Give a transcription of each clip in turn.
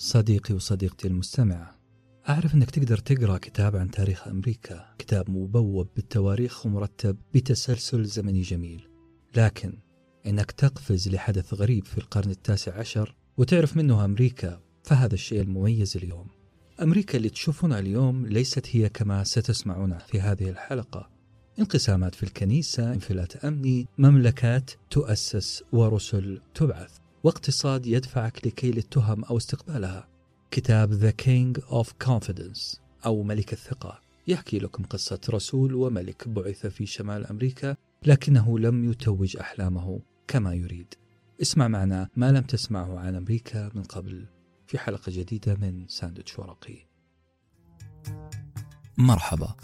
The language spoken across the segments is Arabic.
صديقي وصديقتي المستمعة أعرف أنك تقدر تقرأ كتاب عن تاريخ أمريكا كتاب مبوب بالتواريخ ومرتب بتسلسل زمني جميل. لكن أنك تقفز لحدث غريب في القرن التاسع عشر وتعرف منه أمريكا فهذا الشيء المميز اليوم. أمريكا اللي تشوفونها اليوم ليست هي كما ستسمعون في هذه الحلقة. انقسامات في الكنيسة انفلات أمني مملكات تؤسس ورسل تبعث. واقتصاد يدفعك لكي للتهم أو استقبالها. كتاب The King of Confidence أو ملك الثقة. يحكي لكم قصة رسول وملك بعث في شمال أمريكا لكنه لم يتوج أحلامه كما يريد. اسمع معنا ما لم تسمعه عن أمريكا من قبل في حلقة جديدة من ساندويتش ورقي. مرحبا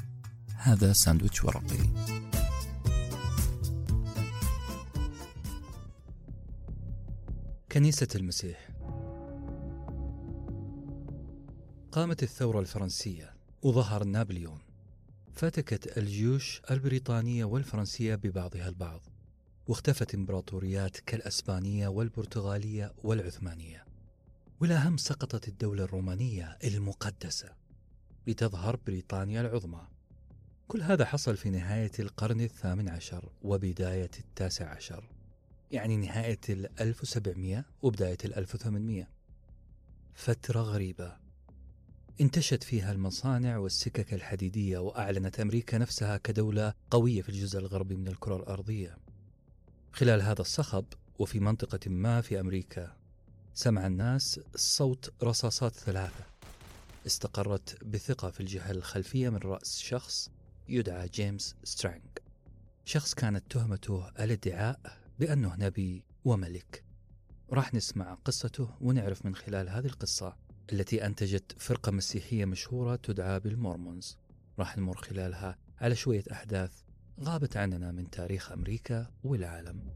هذا ساندويتش ورقي. كنيسة المسيح. قامت الثورة الفرنسية وظهر نابليون. فتكت الجيوش البريطانية والفرنسية ببعضها البعض واختفت إمبراطوريات كالأسبانية والبرتغالية والعثمانية. والأهم سقطت الدولة الرومانية المقدسة لتظهر بريطانيا العظمى. كل هذا حصل في نهاية القرن الثامن عشر وبداية التاسع عشر. يعني نهاية ال 1700 وبداية ال 1800 فترة غريبة. انتشت فيها المصانع والسكك الحديدية وأعلنت أمريكا نفسها كدولة قوية في الجزء الغربي من الكرة الأرضية. خلال هذا الصخب وفي منطقة ما في أمريكا سمع الناس صوت رصاصات ثلاثة. استقرت بثقة في الجهة الخلفية من رأس شخص يدعى جيمس سترانج شخص كانت تهمته الادعاء بأنه نبي وملك. راح نسمع قصته ونعرف من خلال هذه القصة التي أنتجت فرقة مسيحية مشهورة تدعى بالمورمونز. راح نمر خلالها على شوية أحداث غابت عننا من تاريخ أمريكا والعالم.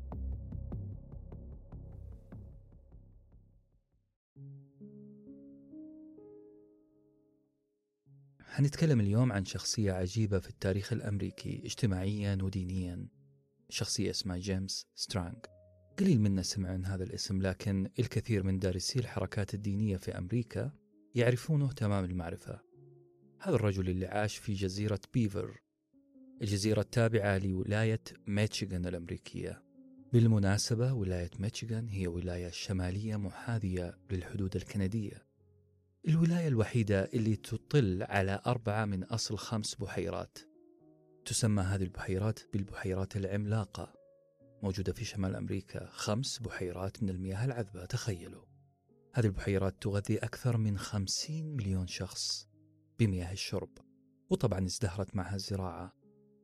حنتكلم اليوم عن شخصية عجيبة في التاريخ الأمريكي اجتماعيا ودينيا. شخصية اسمها جيمس سترانج قليل منا سمع عن هذا الاسم لكن الكثير من دارسي الحركات الدينية في أمريكا يعرفونه تمام المعرفة. هذا الرجل اللي عاش في جزيرة بيفر الجزيرة التابعة لولاية ميتشيغان الأمريكية. بالمناسبة ولاية ميتشيغان هي ولاية شمالية محاذية للحدود الكندية. الولاية الوحيدة اللي تطل على أربعة من أصل خمس بحيرات. تسمى هذه البحيرات بالبحيرات العملاقة. موجودة في شمال أمريكا خمس بحيرات من المياه العذبة تخيلوا. هذه البحيرات تغذي أكثر من خمسين مليون شخص بمياه الشرب وطبعا ازدهرت معها الزراعة.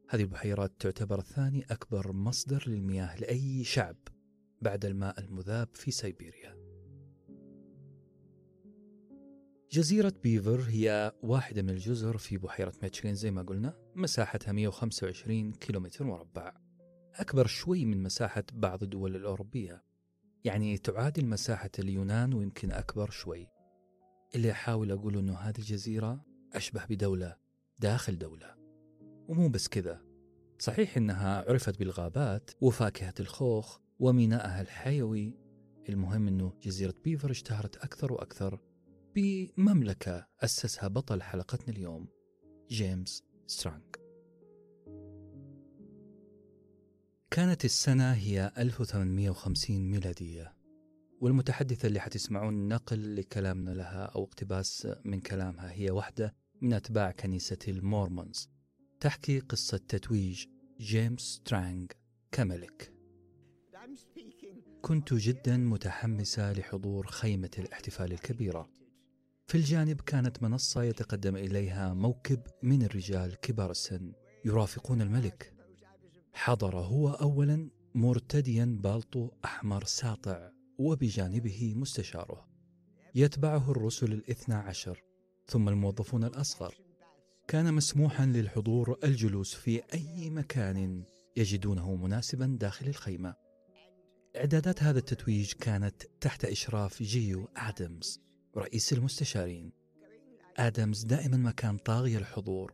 هذه البحيرات تعتبر ثاني أكبر مصدر للمياه لأي شعب بعد الماء المذاب في سيبيريا. جزيرة بيفر هي واحدة من الجزر في بحيرة ميتشيغان زي ما قلنا مساحتها 125 كيلومتر مربع. أكبر شوي من مساحة بعض الدول الأوروبية. يعني تعادل مساحة اليونان ويمكن أكبر شوي. اللي أحاول أقول أنه هذه الجزيرة أشبه بدولة داخل دولة. ومو بس كذا. صحيح أنها عرفت بالغابات وفاكهة الخوخ ومينائها الحيوي. المهم أنه جزيرة بيفر اشتهرت أكثر وأكثر بمملكة أسسها بطل حلقتنا اليوم جيمس سترانج كانت السنة هي 1850 ميلادية والمتحدثة اللي حتسمعون نقل لكلامنا لها أو اقتباس من كلامها هي واحدة من أتباع كنيسة المورمونز. تحكي قصة تتويج جيمس سترانج كملك. كنت جدا متحمسة لحضور خيمة الاحتفال الكبيرة. في الجانب كانت منصة يتقدم إليها موكب من الرجال كبار السن يرافقون الملك. حضر هو أولا مرتديا بالطو أحمر ساطع وبجانبه مستشاره. يتبعه الرسل الاثنى عشر ثم الموظفون الأصغر. كان مسموحا للحضور الجلوس في أي مكان يجدونه مناسبا داخل الخيمة. إعدادات هذا التتويج كانت تحت إشراف جيو آدمز. رئيس المستشارين. آدمز دائما ما كان طاغي الحضور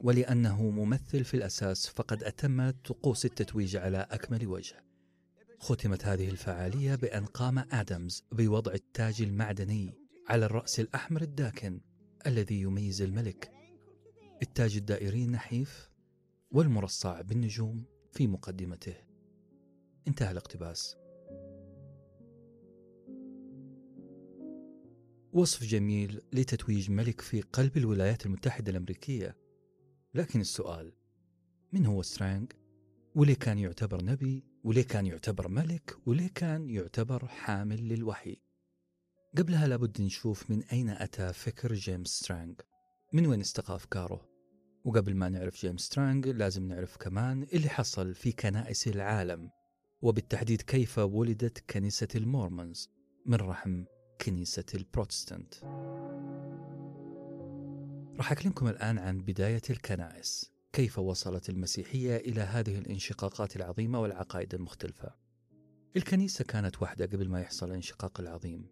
ولأنه ممثل في الأساس فقد أتم طقوس التتويج على أكمل وجه. ختمت هذه الفعالية بأن قام آدمز بوضع التاج المعدني على الرأس الأحمر الداكن الذي يميز الملك. التاج الدائري النحيف والمرصع بالنجوم في مقدمته. انتهى الاقتباس. وصف جميل لتتويج ملك في قلب الولايات المتحدة الأمريكية لكن السؤال من هو سترانج؟ وليه كان يعتبر نبي؟ وليه كان يعتبر ملك؟ وليه كان يعتبر حامل للوحي؟ قبلها لابد نشوف من أين أتى فكر جيمس سترانج من وين استقى أفكاره وقبل ما نعرف جيمس سترانج لازم نعرف كمان اللي حصل في كنائس العالم وبالتحديد كيف ولدت كنيسة المورمونز من رحم كنيسة البروتستانت. راح أكلمكم الآن عن بداية الكنائس. كيف وصلت المسيحية إلى هذه الانشقاقات العظيمة والعقائد المختلفة؟ الكنيسة كانت واحدة قبل ما يحصل الانشقاق العظيم.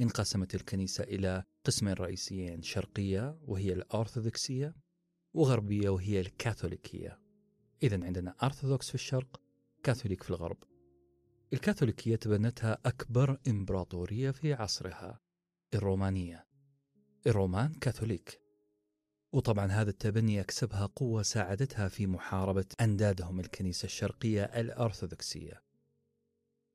انقسمت الكنيسة إلى قسمين رئيسيين شرقية وهي الأرثوذكسية وغربية وهي الكاثوليكية. إذا عندنا أرثوذكس في الشرق كاثوليك في الغرب. الكاثوليكية تبنتها أكبر إمبراطورية في عصرها الرومانية. الرومان كاثوليك. وطبعا هذا التبني يكسبها قوة ساعدتها في محاربة أندادهم الكنيسة الشرقية الأرثوذكسية.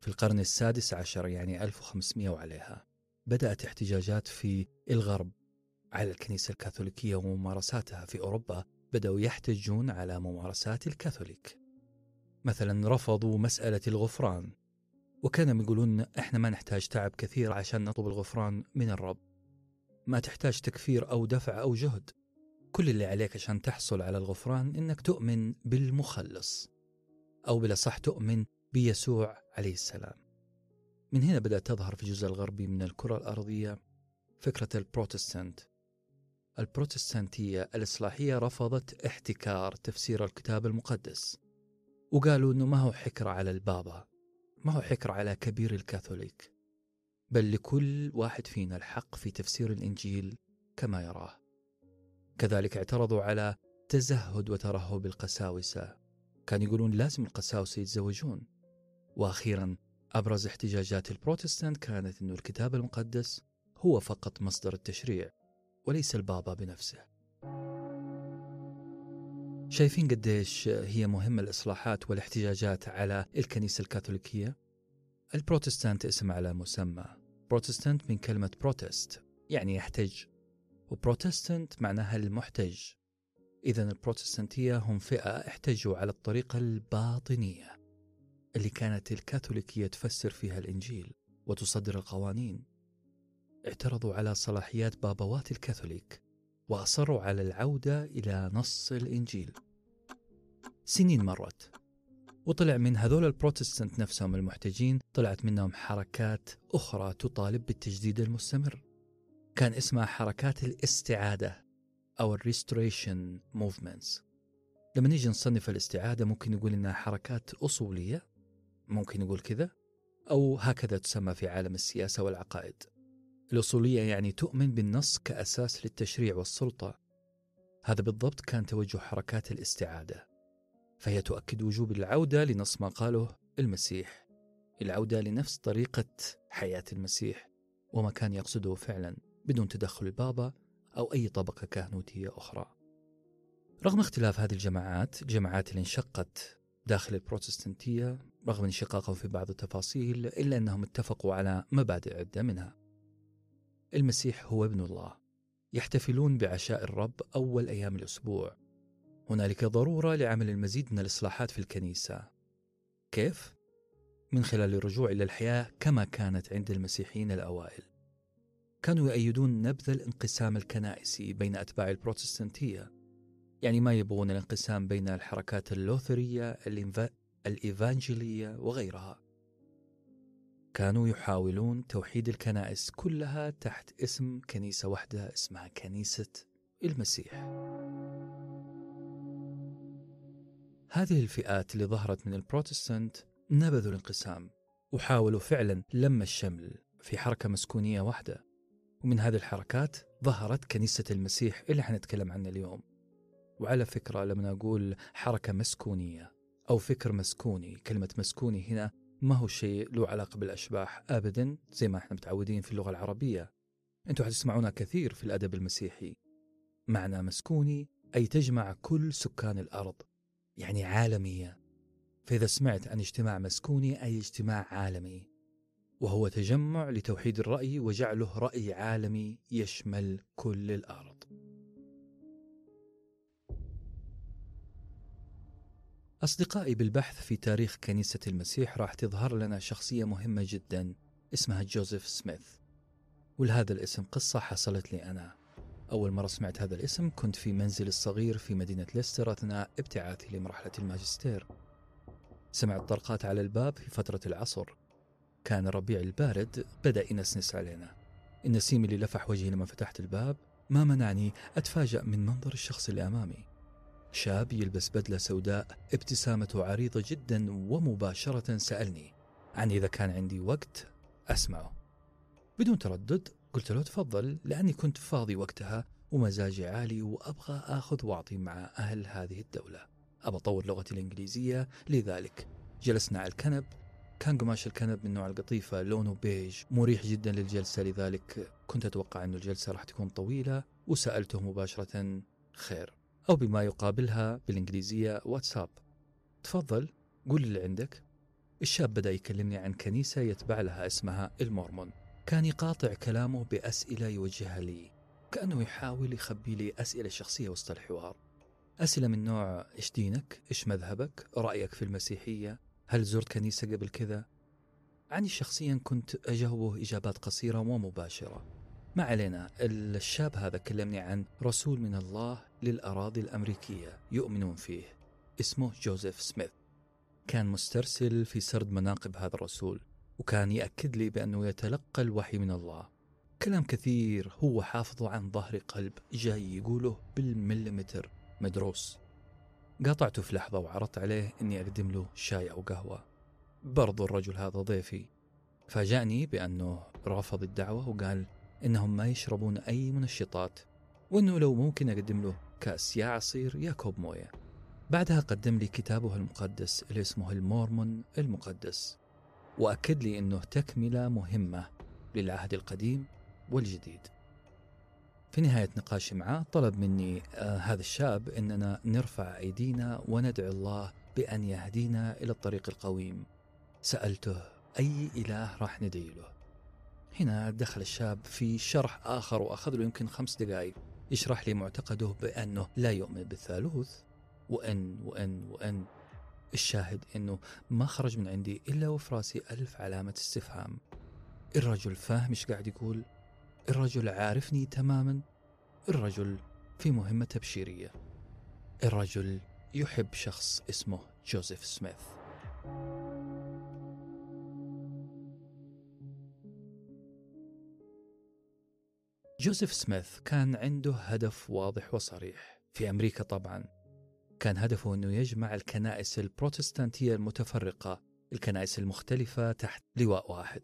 في القرن السادس عشر يعني 1500 وعليها بدأت احتجاجات في الغرب على الكنيسة الكاثوليكية وممارساتها في أوروبا بدأوا يحتجون على ممارسات الكاثوليك. مثلا رفضوا مسألة الغفران. وكانوا يقولون إحنا ما نحتاج تعب كثير عشان نطلب الغفران من الرب. ما تحتاج تكفير أو دفع أو جهد. كل اللي عليك عشان تحصل على الغفران إنك تؤمن بالمخلص. أو بالاصح تؤمن بيسوع عليه السلام. من هنا بدأت تظهر في الجزء الغربي من الكرة الأرضية فكرة البروتستانت. البروتستانتية الإصلاحية رفضت احتكار تفسير الكتاب المقدس. وقالوا أنه ما هو حكر على البابا. ما هو حكر على كبير الكاثوليك بل لكل واحد فينا الحق في تفسير الإنجيل كما يراه. كذلك اعترضوا على تزهد وترهب القساوسة. كانوا يقولون لازم القساوسة يتزوجون. وأخيرا أبرز احتجاجات البروتستانت كانت أن الكتاب المقدس هو فقط مصدر التشريع وليس البابا بنفسه. شايفين قديش هي مهمة الإصلاحات والاحتجاجات على الكنيسة الكاثوليكية؟ البروتستانت اسم على مسمى. بروتستانت من كلمة بروتست يعني يحتج. وبروتستانت معناها المحتج. إذا البروتستانتية هم فئة احتجوا على الطريقة الباطنية اللي كانت الكاثوليكية تفسر فيها الإنجيل وتصدر القوانين. اعترضوا على صلاحيات بابوات الكاثوليك. وأصروا على العودة إلى نص الإنجيل. سنين مرت وطلع من هذول البروتستانت نفسهم المحتجين طلعت منهم حركات أخرى تطالب بالتجديد المستمر. كان اسمها حركات الاستعادة أو ال Restoration Movements. لما نيجي نصنف الاستعادة ممكن نقول إنها حركات أصولية ممكن نقول كذا أو هكذا تسمى في عالم السياسة والعقائد. الأصولية يعني تؤمن بالنص كأساس للتشريع والسلطة. هذا بالضبط كان توجه حركات الاستعادة. فهي تؤكد وجوب العودة لنص ما قاله المسيح. العودة لنفس طريقة حياة المسيح وما كان يقصده فعلا بدون تدخل البابا أو أي طبقة كهنوتية أخرى. رغم اختلاف هذه الجماعات الجماعات اللي انشقت داخل البروتستانتية رغم انشقاقهم في بعض التفاصيل إلا أنهم اتفقوا على مبادئ عدة منها. المسيح هو ابن الله يحتفلون بعشاء الرب أول أيام الأسبوع. هنالك ضرورة لعمل المزيد من الإصلاحات في الكنيسة. كيف؟ من خلال الرجوع إلى الحياة كما كانت عند المسيحيين الأوائل. كانوا يؤيدون نبذ الانقسام الكنائسي بين أتباع البروتستانتية يعني ما يبغون الانقسام بين الحركات اللوثرية الإيفانجيلية وغيرها. كانوا يحاولون توحيد الكنائس كلها تحت اسم كنيسة واحدة اسمها كنيسة المسيح. هذه الفئات اللي ظهرت من البروتستانت نبذوا الانقسام وحاولوا فعلا لم الشمل في حركة مسكونية واحدة ومن هذه الحركات ظهرت كنيسة المسيح اللي حنتكلم عنها اليوم وعلى فكرة لما أقول حركة مسكونية أو فكر مسكوني كلمة مسكوني هنا ما هو شيء له علاقة بالأشباح أبدا زي ما إحنا متعودين في اللغة العربية. أنتم حتسمعونها كثير في الأدب المسيحي. معنى مسكوني أي تجمع كل سكان الأرض يعني عالمية. فإذا سمعت عن اجتماع مسكوني أي اجتماع عالمي. وهو تجمع لتوحيد الرأي وجعله رأي عالمي يشمل كل الأرض. أصدقائي بالبحث في تاريخ كنيسة المسيح راح تظهر لنا شخصية مهمة جدا اسمها جوزيف سميث. ولهذا الاسم قصة حصلت لي أنا. أول مرة سمعت هذا الاسم كنت في منزلي الصغير في مدينة ليستر أثناء ابتعاثي لمرحلة الماجستير. سمعت طرقات على الباب في فترة العصر. كان الربيع البارد بدأ ينسنس علينا. النسيم اللي لفح وجهي لما فتحت الباب ما منعني أتفاجأ من منظر الشخص اللي أمامي. شاب يلبس بدلة سوداء ابتسامته عريضة جدا ومباشرة سألني عن إذا كان عندي وقت أسمعه. بدون تردد قلت له تفضل لأني كنت فاضي وقتها ومزاجي عالي وأبغى أخذ وأعطي مع أهل هذه الدولة. أبى أطور لغتي الإنجليزية. لذلك جلسنا على الكنب. كان قماش الكنب من نوع القطيفة لونه بيج مريح جدا للجلسة لذلك كنت أتوقع أن الجلسة راح تكون طويلة وسألته مباشرة خير. أو بما يقابلها بالإنجليزية واتساب تفضل قول اللي عندك الشاب بدأ يكلمني عن كنيسة يتبع لها اسمها المورمون كان يقاطع كلامه بأسئلة يوجهها لي كأنه يحاول يخبي لي أسئلة شخصية وسط الحوار أسئلة من نوع إيش دينك؟ إيش مذهبك؟ رأيك في المسيحية؟ هل زرت كنيسة قبل كذا؟ عني شخصيا كنت أجاوبه إجابات قصيرة ومباشرة ما علينا الشاب هذا كلمني عن رسول من الله للأراضي الأمريكية يؤمنون فيه. اسمه جوزيف سميث. كان مسترسل في سرد مناقب هذا الرسول وكان يأكد لي بأنه يتلقى الوحي من الله. كلام كثير هو حافظه عن ظهر قلب جاي يقوله بالمليمتر مدروس. قاطعته في لحظة وعرضت عليه أني أقدم له شاي أو قهوة. برضو الرجل هذا ضيفي. فاجأني بأنه رفض الدعوة وقال إنهم ما يشربون أي منشطات وإنه لو ممكن أقدم له كأس يا عصير يا كوب موية. بعدها قدم لي كتابه المقدس اللي اسمه المورمون المقدس. وأكد لي أنه تكملة مهمة للعهد القديم والجديد. في نهاية نقاشي معه طلب مني آه هذا الشاب أننا نرفع أيدينا وندعو الله بأن يهدينا إلى الطريق القويم. سألته أي إله راح ندعي له؟ هنا دخل الشاب في شرح آخر وأخذ له يمكن خمس دقائق يشرح لي معتقده بأنه لا يؤمن بالثالوث وأن وأن وأن الشاهد أنه ما خرج من عندي إلا وفي راسي ألف علامة استفهام. الرجل فاهم إيش قاعد يقول؟ الرجل عارفني تماما؟ الرجل في مهمة تبشيرية. الرجل يحب شخص اسمه جوزيف سميث. جوزيف سميث كان عنده هدف واضح وصريح. في أمريكا طبعا كان هدفه أنه يجمع الكنائس البروتستانتية المتفرقة الكنائس المختلفة تحت لواء واحد.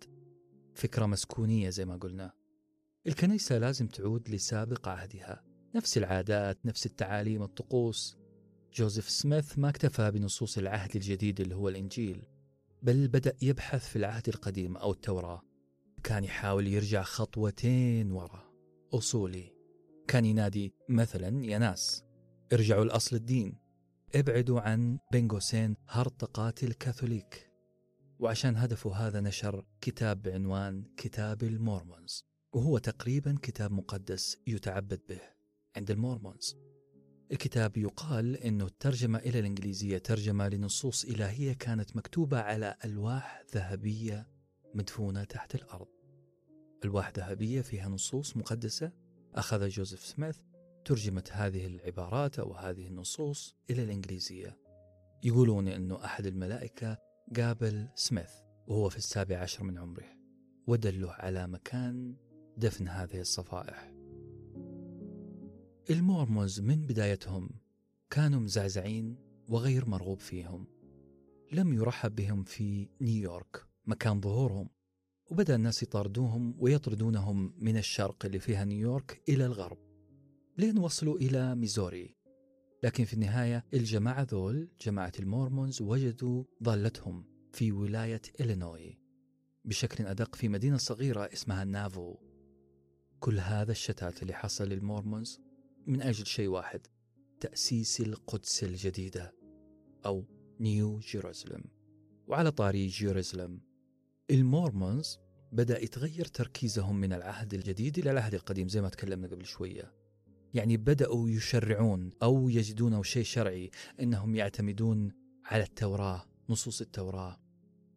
فكرة مسكونية زي ما قلنا. الكنيسة لازم تعود لسابق عهدها. نفس العادات نفس التعاليم الطقوس. جوزيف سميث ما اكتفى بنصوص العهد الجديد اللي هو الإنجيل بل بدأ يبحث في العهد القديم أو التوراة. كان يحاول يرجع خطوتين وراء أصولي. كان ينادي مثلا يا ناس ارجعوا لأصل الدين. ابعدوا عن بين قوسين هرطقات الكاثوليك. وعشان هدفه هذا نشر كتاب بعنوان كتاب المورمونز. وهو تقريبا كتاب مقدس يتعبد به عند المورمونز. الكتاب يقال إنه الترجمة إلى الإنجليزية ترجمة لنصوص إلهية كانت مكتوبة على ألواح ذهبية مدفونة تحت الأرض. الواح ذهبيه فيها نصوص مقدسة. أخذ جوزيف سميث ترجمت هذه العبارات أو هذه النصوص إلى الإنجليزية. يقولون إنه أحد الملائكة قابل سميث وهو في السابع عشر من عمره ودله على مكان دفن هذه الصفائح. المورموز من بدايتهم كانوا مزعزعين وغير مرغوب فيهم. لم يرحب بهم في نيويورك مكان ظهورهم. وبدأ الناس يطاردوهم ويطردونهم من الشرق اللي فيها نيويورك إلى الغرب لين وصلوا إلى ميزوري. لكن في النهاية الجماعة ذول جماعة المورمونز وجدوا ضالتهم في ولاية إلينوي بشكل أدق في مدينة صغيرة اسمها نافو. كل هذا الشتات اللي حصل للمورمونز من أجل شيء واحد تأسيس القدس الجديدة أو نيو جيروزلم. وعلى طاري جيروزلم المورمونز بدأ يتغير تركيزهم من العهد الجديد إلى العهد القديم زي ما تكلمنا قبل شوية. يعني بدأوا يشرعون أو يجدون شيء شرعي أنهم يعتمدون على التوراة نصوص التوراة.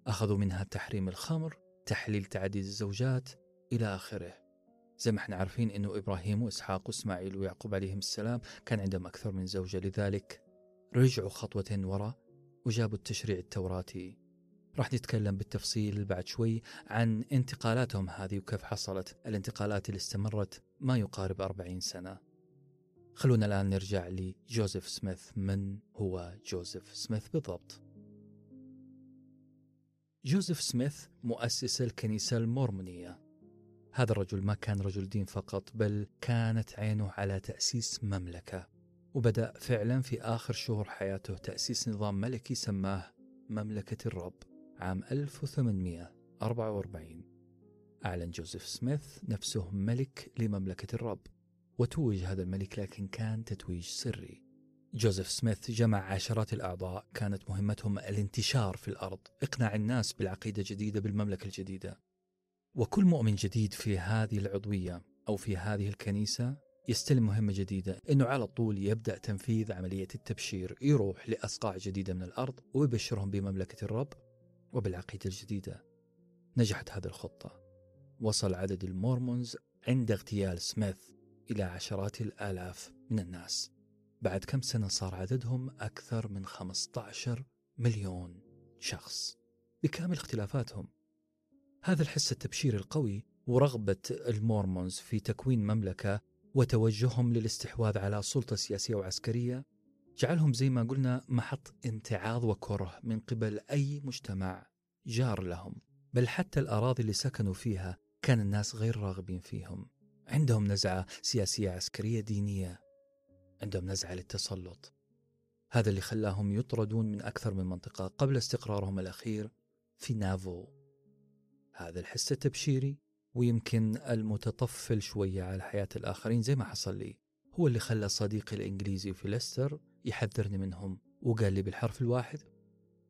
أخذوا منها تحريم الخمر تحليل تعديد الزوجات إلى آخره. زي ما إحنا عارفين أنه إبراهيم وإسحاق وإسماعيل ويعقوب عليهم السلام كان عندهم أكثر من زوجة لذلك رجعوا خطوة وراء وجابوا التشريع التوراتي. راح نتكلم بالتفصيل بعد شوي عن انتقالاتهم هذه وكيف حصلت. الانتقالات اللي استمرت ما يقارب أربعين سنة. خلونا الآن نرجع لجوزيف سميث. من هو جوزيف سميث بالضبط؟ جوزيف سميث مؤسس الكنيسة المورمونية. هذا الرجل ما كان رجل دين فقط بل كانت عينه على تأسيس مملكة. وبدأ فعلا في آخر شهور حياته تأسيس نظام ملكي سماه مملكة الرب. عام 1844 أعلن جوزيف سميث نفسه ملك لمملكة الرب وتوج هذا الملك لكن كان تتويج سري. جوزيف سميث جمع عشرات الأعضاء كانت مهمتهم الانتشار في الأرض إقناع الناس بالعقيدة الجديدة بالمملكة الجديدة. وكل مؤمن جديد في هذه العضوية أو في هذه الكنيسة يستلم مهمة جديدة أنه على طول يبدأ تنفيذ عملية التبشير يروح لأصقاع جديدة من الأرض ويبشرهم بمملكة الرب. وبالعقيدة الجديدة نجحت هذه الخطة. وصل عدد المورمونز عند اغتيال سميث إلى عشرات الآلاف من الناس. بعد كم سنة صار عددهم أكثر من 15 مليون شخص. بكامل اختلافاتهم هذا الحس التبشيري القوي ورغبة المورمونز في تكوين مملكة وتوجههم للاستحواذ على سلطة سياسية وعسكرية جعلهم زي ما قلنا محط امتعاض وكره من قبل أي مجتمع جار لهم. بل حتى الأراضي اللي سكنوا فيها كان الناس غير راغبين فيهم. عندهم نزعة سياسية عسكرية دينية. عندهم نزعة للتسلط. هذا اللي خلاهم يطردون من أكثر من منطقة قبل استقرارهم الأخير في نافو. هذا الحس التبشيري ويمكن المتطفل شوية على حياة الآخرين زي ما حصل لي هو اللي خلى صديقي الإنجليزي في ليستر يحذرني منهم. وقال لي بالحرف الواحد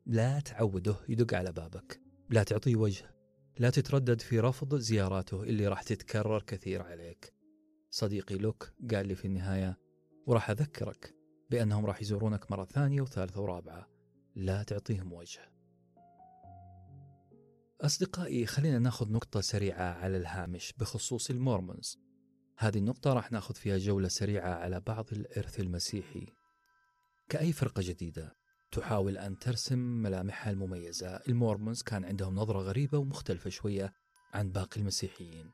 لا تعوده يدق على بابك. لا تعطيه وجه. لا تتردد في رفض زياراته اللي راح تتكرر كثير عليك. صديقي لوك قال لي في النهاية وراح أذكرك بأنهم راح يزورونك مرة ثانية وثالثة ورابعة. لا تعطيهم وجه. أصدقائي خلينا ناخذ نقطة سريعة على الهامش بخصوص المورمونز. هذه النقطة راح ناخذ فيها جولة سريعة على بعض الإرث المسيحي. كأي فرقة جديدة تحاول أن ترسم ملامحها المميزة. المورمونز كان عندهم نظرة غريبة ومختلفة شوية عن باقي المسيحيين.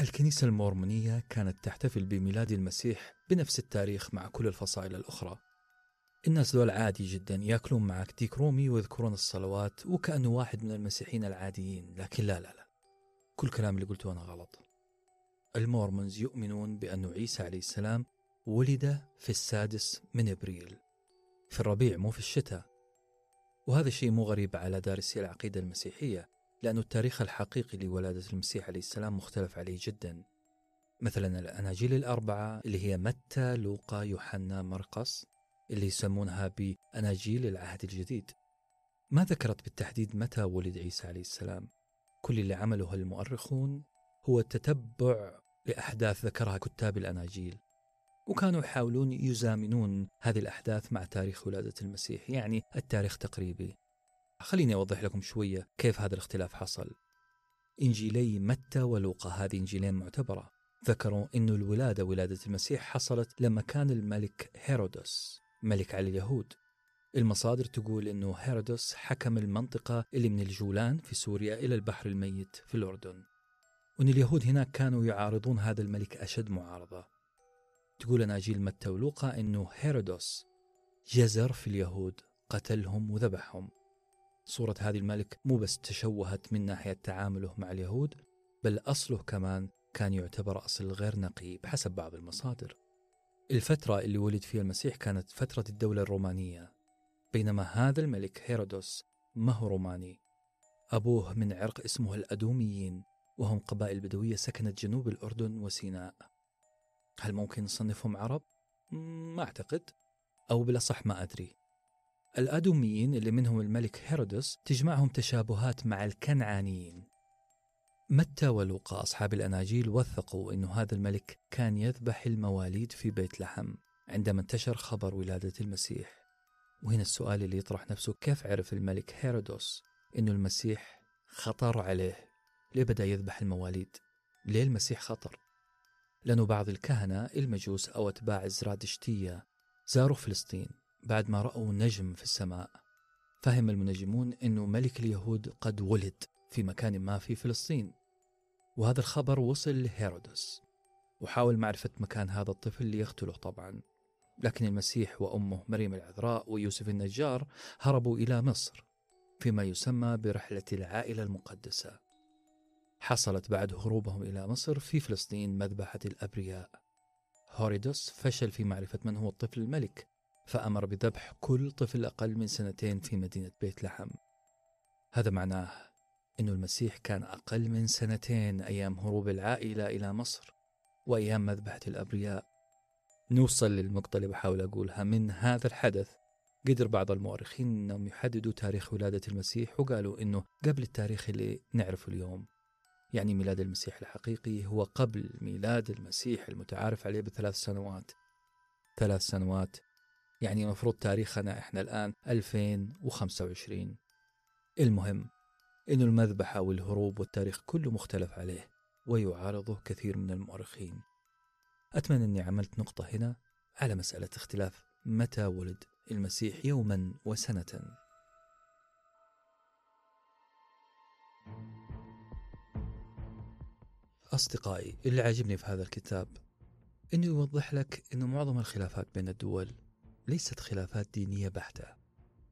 الكنيسة المورمونية كانت تحتفل بميلاد المسيح بنفس التاريخ مع كل الفصائل الأخرى. الناس دول عادي جدا يأكلون معك ديك رومي ويذكرون الصلوات وكأنه واحد من المسيحيين العاديين لكن لا لا لا. كل كلام اللي قلته أنا غلط. المورمونز يؤمنون بأن عيسى عليه السلام ولد في السادس من إبريل. في الربيع مو في الشتاء. وهذا الشيء مو غريب على دارسي العقيدة المسيحية لأن التاريخ الحقيقي لولادة المسيح عليه السلام مختلف عليه جدا. مثلا الأناجيل الأربعة اللي هي متى لوقا يوحنا مرقس اللي يسمونها بأناجيل العهد الجديد. ما ذكرت بالتحديد متى ولد عيسى عليه السلام. كل اللي عمله المؤرخون هو التتبع لأحداث ذكرها كتاب الأناجيل. وكانوا يحاولون يزامنون هذه الأحداث مع تاريخ ولادة المسيح يعني التاريخ تقريبي. خليني أوضح لكم شوية كيف هذا الاختلاف حصل. إنجيلي متى ولوقا هذه إنجيلين معتبرة؟ ذكروا أن الولادة ولادة المسيح حصلت لما كان الملك هيرودس ملك على اليهود. المصادر تقول أنه هيرودس حكم المنطقة اللي من الجولان في سوريا إلى البحر الميت في الأردن. وأن اليهود هناك كانوا يعارضون هذا الملك أشد معارضة. تقول أناجيل متى ولوقا أنه هيرودس جزر في اليهود قتلهم وذبحهم. صورة هذه الملك مو بس تشوهت من ناحية تعامله مع اليهود بل أصله كمان كان يعتبر أصل غير نقي بحسب بعض المصادر. الفترة اللي ولد فيها المسيح كانت فترة الدولة الرومانية بينما هذا الملك هيرودوس ما هو روماني. أبوه من عرق اسمه الأدوميين وهم قبائل بدوية سكنت جنوب الأردن وسيناء. هل ممكن نصنفهم عرب؟ ما أعتقد أو بالأصح ما أدري. الأدوميين اللي منهم الملك هيرودس تجمعهم تشابهات مع الكنعانيين. متى ولوقا أصحاب الأناجيل وثقوا أن هذا الملك كان يذبح المواليد في بيت لحم عندما انتشر خبر ولادة المسيح؟ وهنا السؤال اللي يطرح نفسه كيف عرف الملك هيرودوس أنه المسيح خطر عليه؟ ليه بدأ يذبح المواليد؟ ليه المسيح خطر؟ لأنه بعض الكهنة المجوس أو أتباع زرادشتية زاروا فلسطين بعد ما رأوا نجم في السماء. فهم المنجمون أنه ملك اليهود قد ولد في مكان ما في فلسطين. وهذا الخبر وصل لهيرودس. وحاول معرفة مكان هذا الطفل ليقتله طبعا. لكن المسيح وأمه مريم العذراء ويوسف النجار هربوا إلى مصر فيما يسمى برحلة العائلة المقدسة. حصلت بعد هروبهم إلى مصر في فلسطين مذبحة الأبرياء. هوريدوس فشل في معرفة من هو الطفل الملك فأمر بذبح كل طفل أقل من سنتين في مدينة بيت لحم. هذا معناه أن المسيح كان أقل من سنتين أيام هروب العائلة إلى مصر وأيام مذبحة الأبرياء. نوصل للنقطة اللي بحاول أقولها. من هذا الحدث قدر بعض المؤرخين أنهم يحددوا تاريخ ولادة المسيح وقالوا أنه قبل التاريخ اللي نعرفه اليوم. يعني ميلاد المسيح الحقيقي هو قبل ميلاد المسيح المتعارف عليه بثلاث سنوات. ثلاث سنوات. يعني المفروض تاريخنا إحنا الآن 2025 المهم أن المذبحة والهروب والتاريخ كله مختلف عليه ويعارضه كثير من المؤرخين. أتمنى أني عملت نقطة هنا على مسألة اختلاف متى ولد المسيح يوما وسنة. أصدقائي اللي عاجبني في هذا الكتاب أنه يوضح لك أنه معظم الخلافات بين الدول ليست خلافات دينية بحتة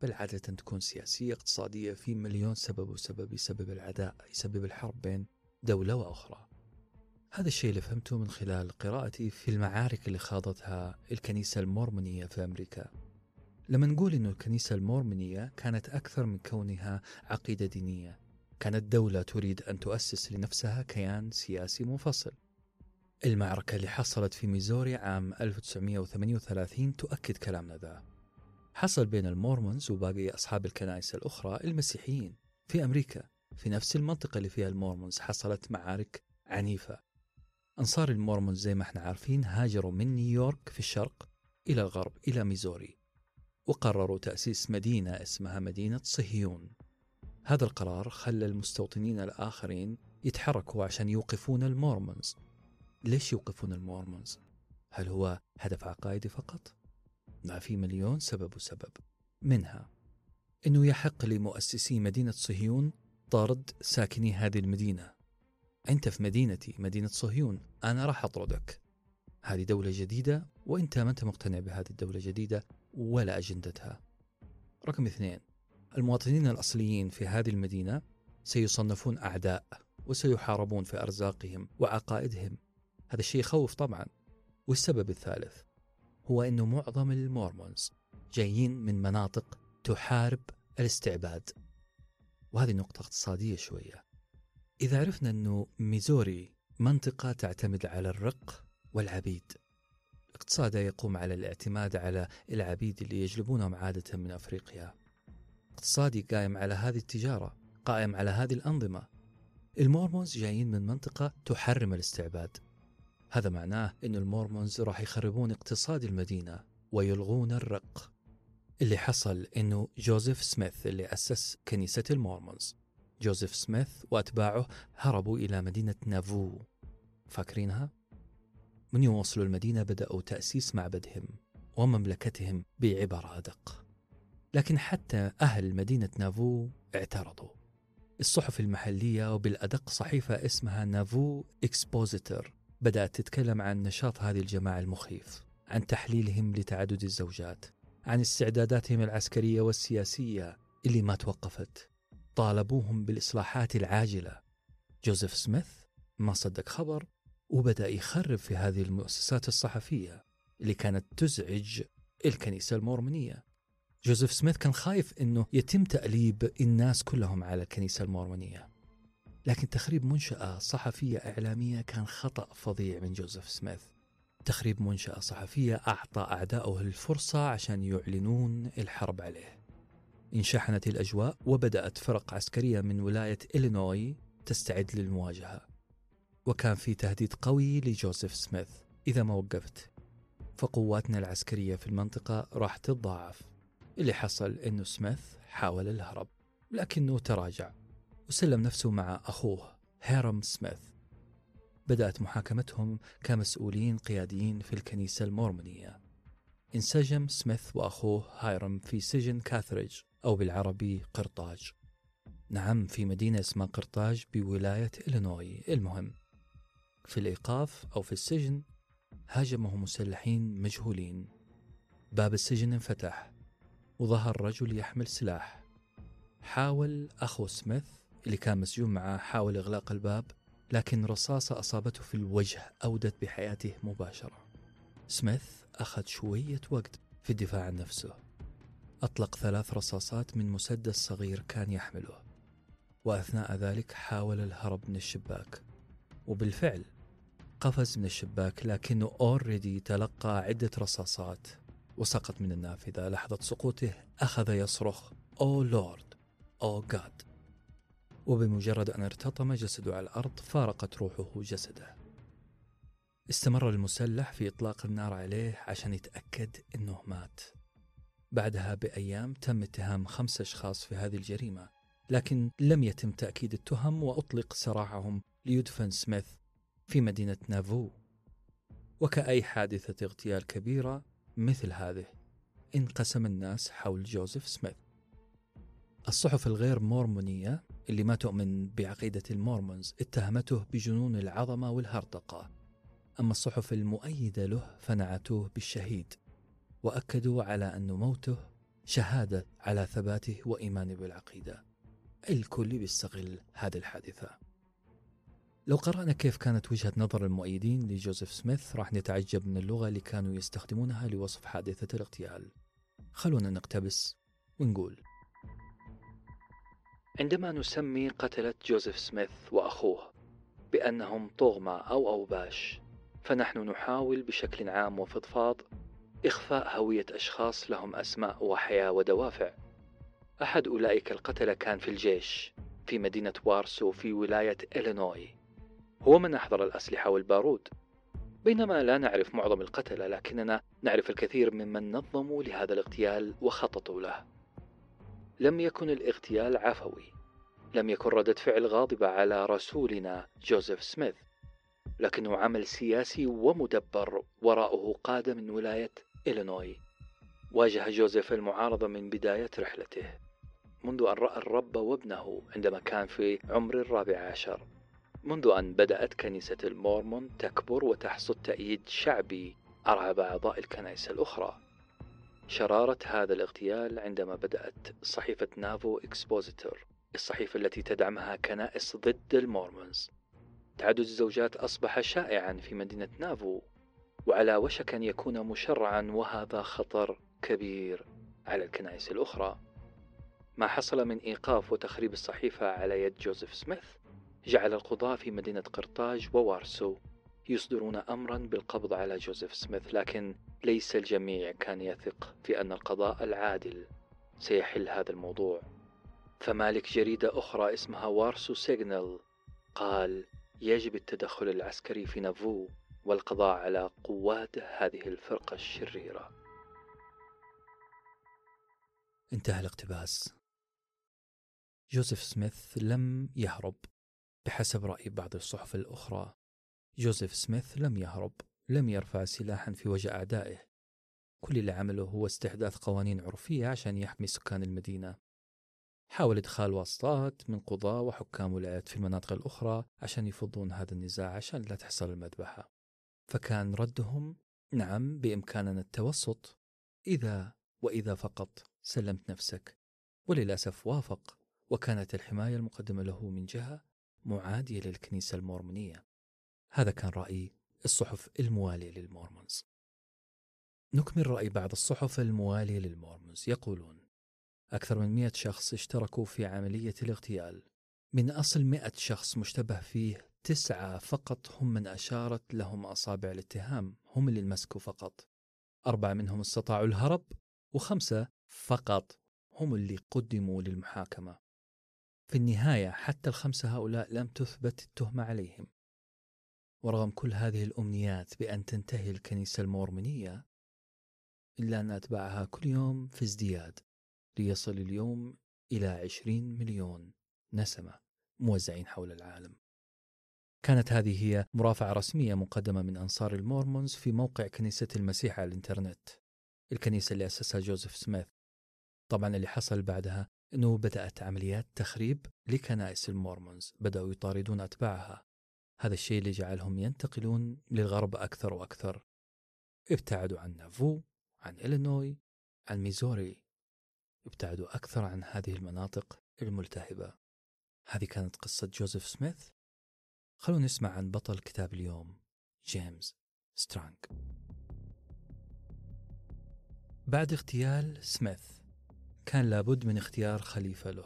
بل عادة تكون سياسية اقتصادية في مليون سبب وسبب يسبب العداء يسبب الحرب بين دولة وأخرى. هذا الشيء اللي فهمته من خلال قراءتي في المعارك اللي خاضتها الكنيسة المورمونية في أمريكا. لما نقول أن الكنيسة المورمونية كانت أكثر من كونها عقيدة دينية كانت دولة تريد أن تؤسس لنفسها كيان سياسي منفصل. المعركة اللي حصلت في ميزوري عام 1938 تؤكد كلامنا ذا. حصل بين المورمونز وباقي أصحاب الكنائس الأخرى المسيحيين في أمريكا في نفس المنطقة اللي فيها المورمونز حصلت معارك عنيفة. أنصار المورمونز زي ما إحنا عارفين هاجروا من نيويورك في الشرق إلى الغرب إلى ميزوري وقرروا تأسيس مدينة اسمها مدينة صهيون. هذا القرار خلى المستوطنين الآخرين يتحركوا عشان يوقفون المورمونز. ليش يوقفون المورمونز؟ هل هو هدف عقائدي فقط؟ ما في مليون سبب وسبب. منها أنه يحق لمؤسسي مدينة صهيون طرد ساكني هذه المدينة. أنت في مدينتي مدينة صهيون أنا راح أطردك. هذه دولة جديدة وأنت ما أنت مقتنع بهذه الدولة الجديدة ولا أجندتها. رقم اثنين المواطنين الأصليين في هذه المدينة سيصنفون أعداء وسيحاربون في أرزاقهم وعقائدهم. هذا الشيء يخوف طبعا. والسبب الثالث هو أنه معظم المورمونز جايين من مناطق تحارب الاستعباد. وهذه نقطة اقتصادية شوية. إذا عرفنا أنه ميزوري منطقة تعتمد على الرق والعبيد اقتصادها يقوم على الاعتماد على العبيد اللي يجلبونهم عادة من أفريقيا. اقتصادي قائم على هذه التجارة قائم على هذه الأنظمة. المورمونز جايين من منطقة تحرم الاستعباد. هذا معناه أن المورمونز راح يخربون اقتصاد المدينة ويلغون الرق. اللي حصل أنه جوزيف سميث اللي أسس كنيسة المورمونز. جوزيف سميث وأتباعه هربوا إلى مدينة نافو. فاكرينها؟ من يوم وصلوا المدينة بدأوا تأسيس معبدهم ومملكتهم بعبارة أدق. لكن حتى أهل مدينة نافو اعترضوا. الصحف المحلية وبالأدق صحيفة اسمها نافو إكسبوزيتر بدأت تتكلم عن نشاط هذه الجماعة المخيف عن تحليلهم لتعدد الزوجات عن استعداداتهم العسكرية والسياسية اللي ما توقفت. طالبوهم بالإصلاحات العاجلة. جوزيف سميث ما صدق خبر وبدأ يخرب في هذه المؤسسات الصحفية اللي كانت تزعج الكنيسة المورمونية جوزيف سميث كان خايف أنه يتم تأليب الناس كلهم على الكنيسة المورمونية. لكن تخريب منشأة صحفية إعلامية كان خطأ فظيع من جوزيف سميث. تخريب منشأة صحفية أعطى أعداؤه الفرصة عشان يعلنون الحرب عليه. انشحنت الأجواء وبدأت فرق عسكرية من ولاية إلينوي تستعد للمواجهة. وكان في تهديد قوي لجوزيف سميث. إذا ما وقفت فقواتنا العسكرية في المنطقة راح تتضاعف. اللي حصل أنه سميث حاول الهرب لكنه تراجع وسلم نفسه مع أخوه هيرم سميث. بدأت محاكمتهم كمسؤولين قياديين في الكنيسة المورمونية. انسجم سميث وأخوه هايرم في سجن كاثريج أو بالعربي قرطاج. نعم في مدينة اسمها قرطاج بولاية إلينوي المهم. في الإيقاف أو في السجن هاجمه مسلحين مجهولين. باب السجن انفتح. وظهر رجل يحمل سلاح. حاول أخو سميث اللي كان مسجون معه حاول إغلاق الباب لكن رصاصة أصابته في الوجه أودت بحياته مباشرة. سميث أخذ شوية وقت في الدفاع عن نفسه. أطلق ثلاث رصاصات من مسدس صغير كان يحمله. وأثناء ذلك حاول الهرب من الشباك. وبالفعل قفز من الشباك لكنه اوريدي تلقى عدة رصاصات. وسقط من النافذة لحظة سقوطه أخذ يصرخ أو لورد أو جاد. وبمجرد أن ارتطم جسده على الأرض فارقت روحه جسده. استمر المسلح في إطلاق النار عليه عشان يتأكد أنه مات. بعدها بأيام تم اتهام خمس أشخاص في هذه الجريمة لكن لم يتم تأكيد التهم وأطلق سراحهم ليدفن سميث في مدينة نافو. وكأي حادثة اغتيال كبيرة مثل هذه. انقسم الناس حول جوزيف سميث. الصحف الغير مورمونية اللي ما تؤمن بعقيدة المورمونز اتهمته بجنون العظمة والهرطقة. أما الصحف المؤيدة له فنعتوه بالشهيد وأكدوا على أن موته شهادة على ثباته وإيمانه بالعقيدة. الكل بيستغل هذه الحادثة. لو قرأنا كيف كانت وجهة نظر المؤيدين لجوزيف سميث راح نتعجب من اللغة اللي كانوا يستخدمونها لوصف حادثة الاغتيال. خلونا نقتبس ونقول. عندما نسمي قتلة جوزيف سميث وأخوه بأنهم طغمة أو أوباش فنحن نحاول بشكل عام وفضفاض إخفاء هوية أشخاص لهم أسماء وحياة ودوافع. أحد أولئك القتلة كان في الجيش في مدينة وارسو في ولاية إلينوي. هو من أحضر الأسلحة والبارود. بينما لا نعرف معظم القتلة لكننا نعرف الكثير ممن نظموا لهذا الاغتيال وخططوا له. لم يكن الاغتيال عفوي. لم يكن ردة فعل غاضبة على رسولنا جوزيف سميث. لكنه عمل سياسي ومدبر وراءه قادة من ولاية إلينوي. واجه جوزيف المعارضة من بداية رحلته. منذ أن رأى الرب وابنه عندما كان في عمر الرابع عشر. منذ أن بدأت كنيسة المورمون تكبر وتحصد تأييد شعبي أرعب أعضاء الكنائس الأخرى. شرارة هذا الاغتيال عندما بدأت صحيفة نافو Expositor الصحيفة التي تدعمها كنائس ضد المورمونز. تعدد الزوجات أصبح شائعا في مدينة نافو وعلى وشك أن يكون مشرعا وهذا خطر كبير على الكنائس الأخرى. ما حصل من إيقاف وتخريب الصحيفة على يد جوزيف سميث جعل القضاة في مدينة قرطاج ووارسو يصدرون أمرا بالقبض على جوزيف سميث لكن ليس الجميع كان يثق في أن القضاء العادل سيحل هذا الموضوع. فمالك جريدة أخرى اسمها وارسو سيجنال قال يجب التدخل العسكري في نافو والقضاء على قوات هذه الفرقة الشريرة. انتهى الاقتباس. جوزيف سميث لم يهرب. بحسب رأي بعض الصحف الأخرى. جوزيف سميث لم يهرب لم يرفع سلاحا في وجه أعدائه. كل اللي عمله هو استحداث قوانين عرفية عشان يحمي سكان المدينة. حاول إدخال واسطات من قضاة وحكام ولايات في المناطق الأخرى عشان يفضون هذا النزاع عشان لا تحصل المذبحة. فكان ردهم نعم بإمكاننا التوسط. إذا وإذا فقط سلمت نفسك. وللأسف وافق وكانت الحماية المقدمة له من جهة معادية للكنيسة المورمونية. هذا كان رأي الصحف الموالية للمورمونز. نكمل رأي بعض الصحف الموالية للمورمونز. يقولون أكثر من مئة شخص اشتركوا في عملية الاغتيال. من أصل مئة شخص مشتبه فيه تسعة فقط هم من أشارت لهم أصابع الاتهام هم اللي انمسكوا فقط. أربعة منهم استطاعوا الهرب وخمسة فقط هم اللي قدموا للمحاكمة. في النهاية حتى الخمسة هؤلاء لم تثبت التهمة عليهم. ورغم كل هذه الأمنيات بأن تنتهي الكنيسة المورمونية إلا أن أتباعها كل يوم في ازدياد ليصل اليوم إلى عشرين مليون نسمة موزعين حول العالم. كانت هذه هي مرافعة رسمية مقدمة من أنصار المورمونز في موقع كنيسة المسيح على الإنترنت الكنيسة اللي أسسها جوزيف سميث. طبعا اللي حصل بعدها أنه بدأت عمليات تخريب لكنائس المورمونز بدأوا يطاردون أتباعها. هذا الشيء اللي جعلهم ينتقلون للغرب أكثر وأكثر. ابتعدوا عن نافو عن إلينوي عن ميزوري. ابتعدوا أكثر عن هذه المناطق الملتهبة. هذه كانت قصة جوزيف سميث. خلونا نسمع عن بطل كتاب اليوم جيمس سترانج بعد اغتيال سميث كان لابد من اختيار خليفة له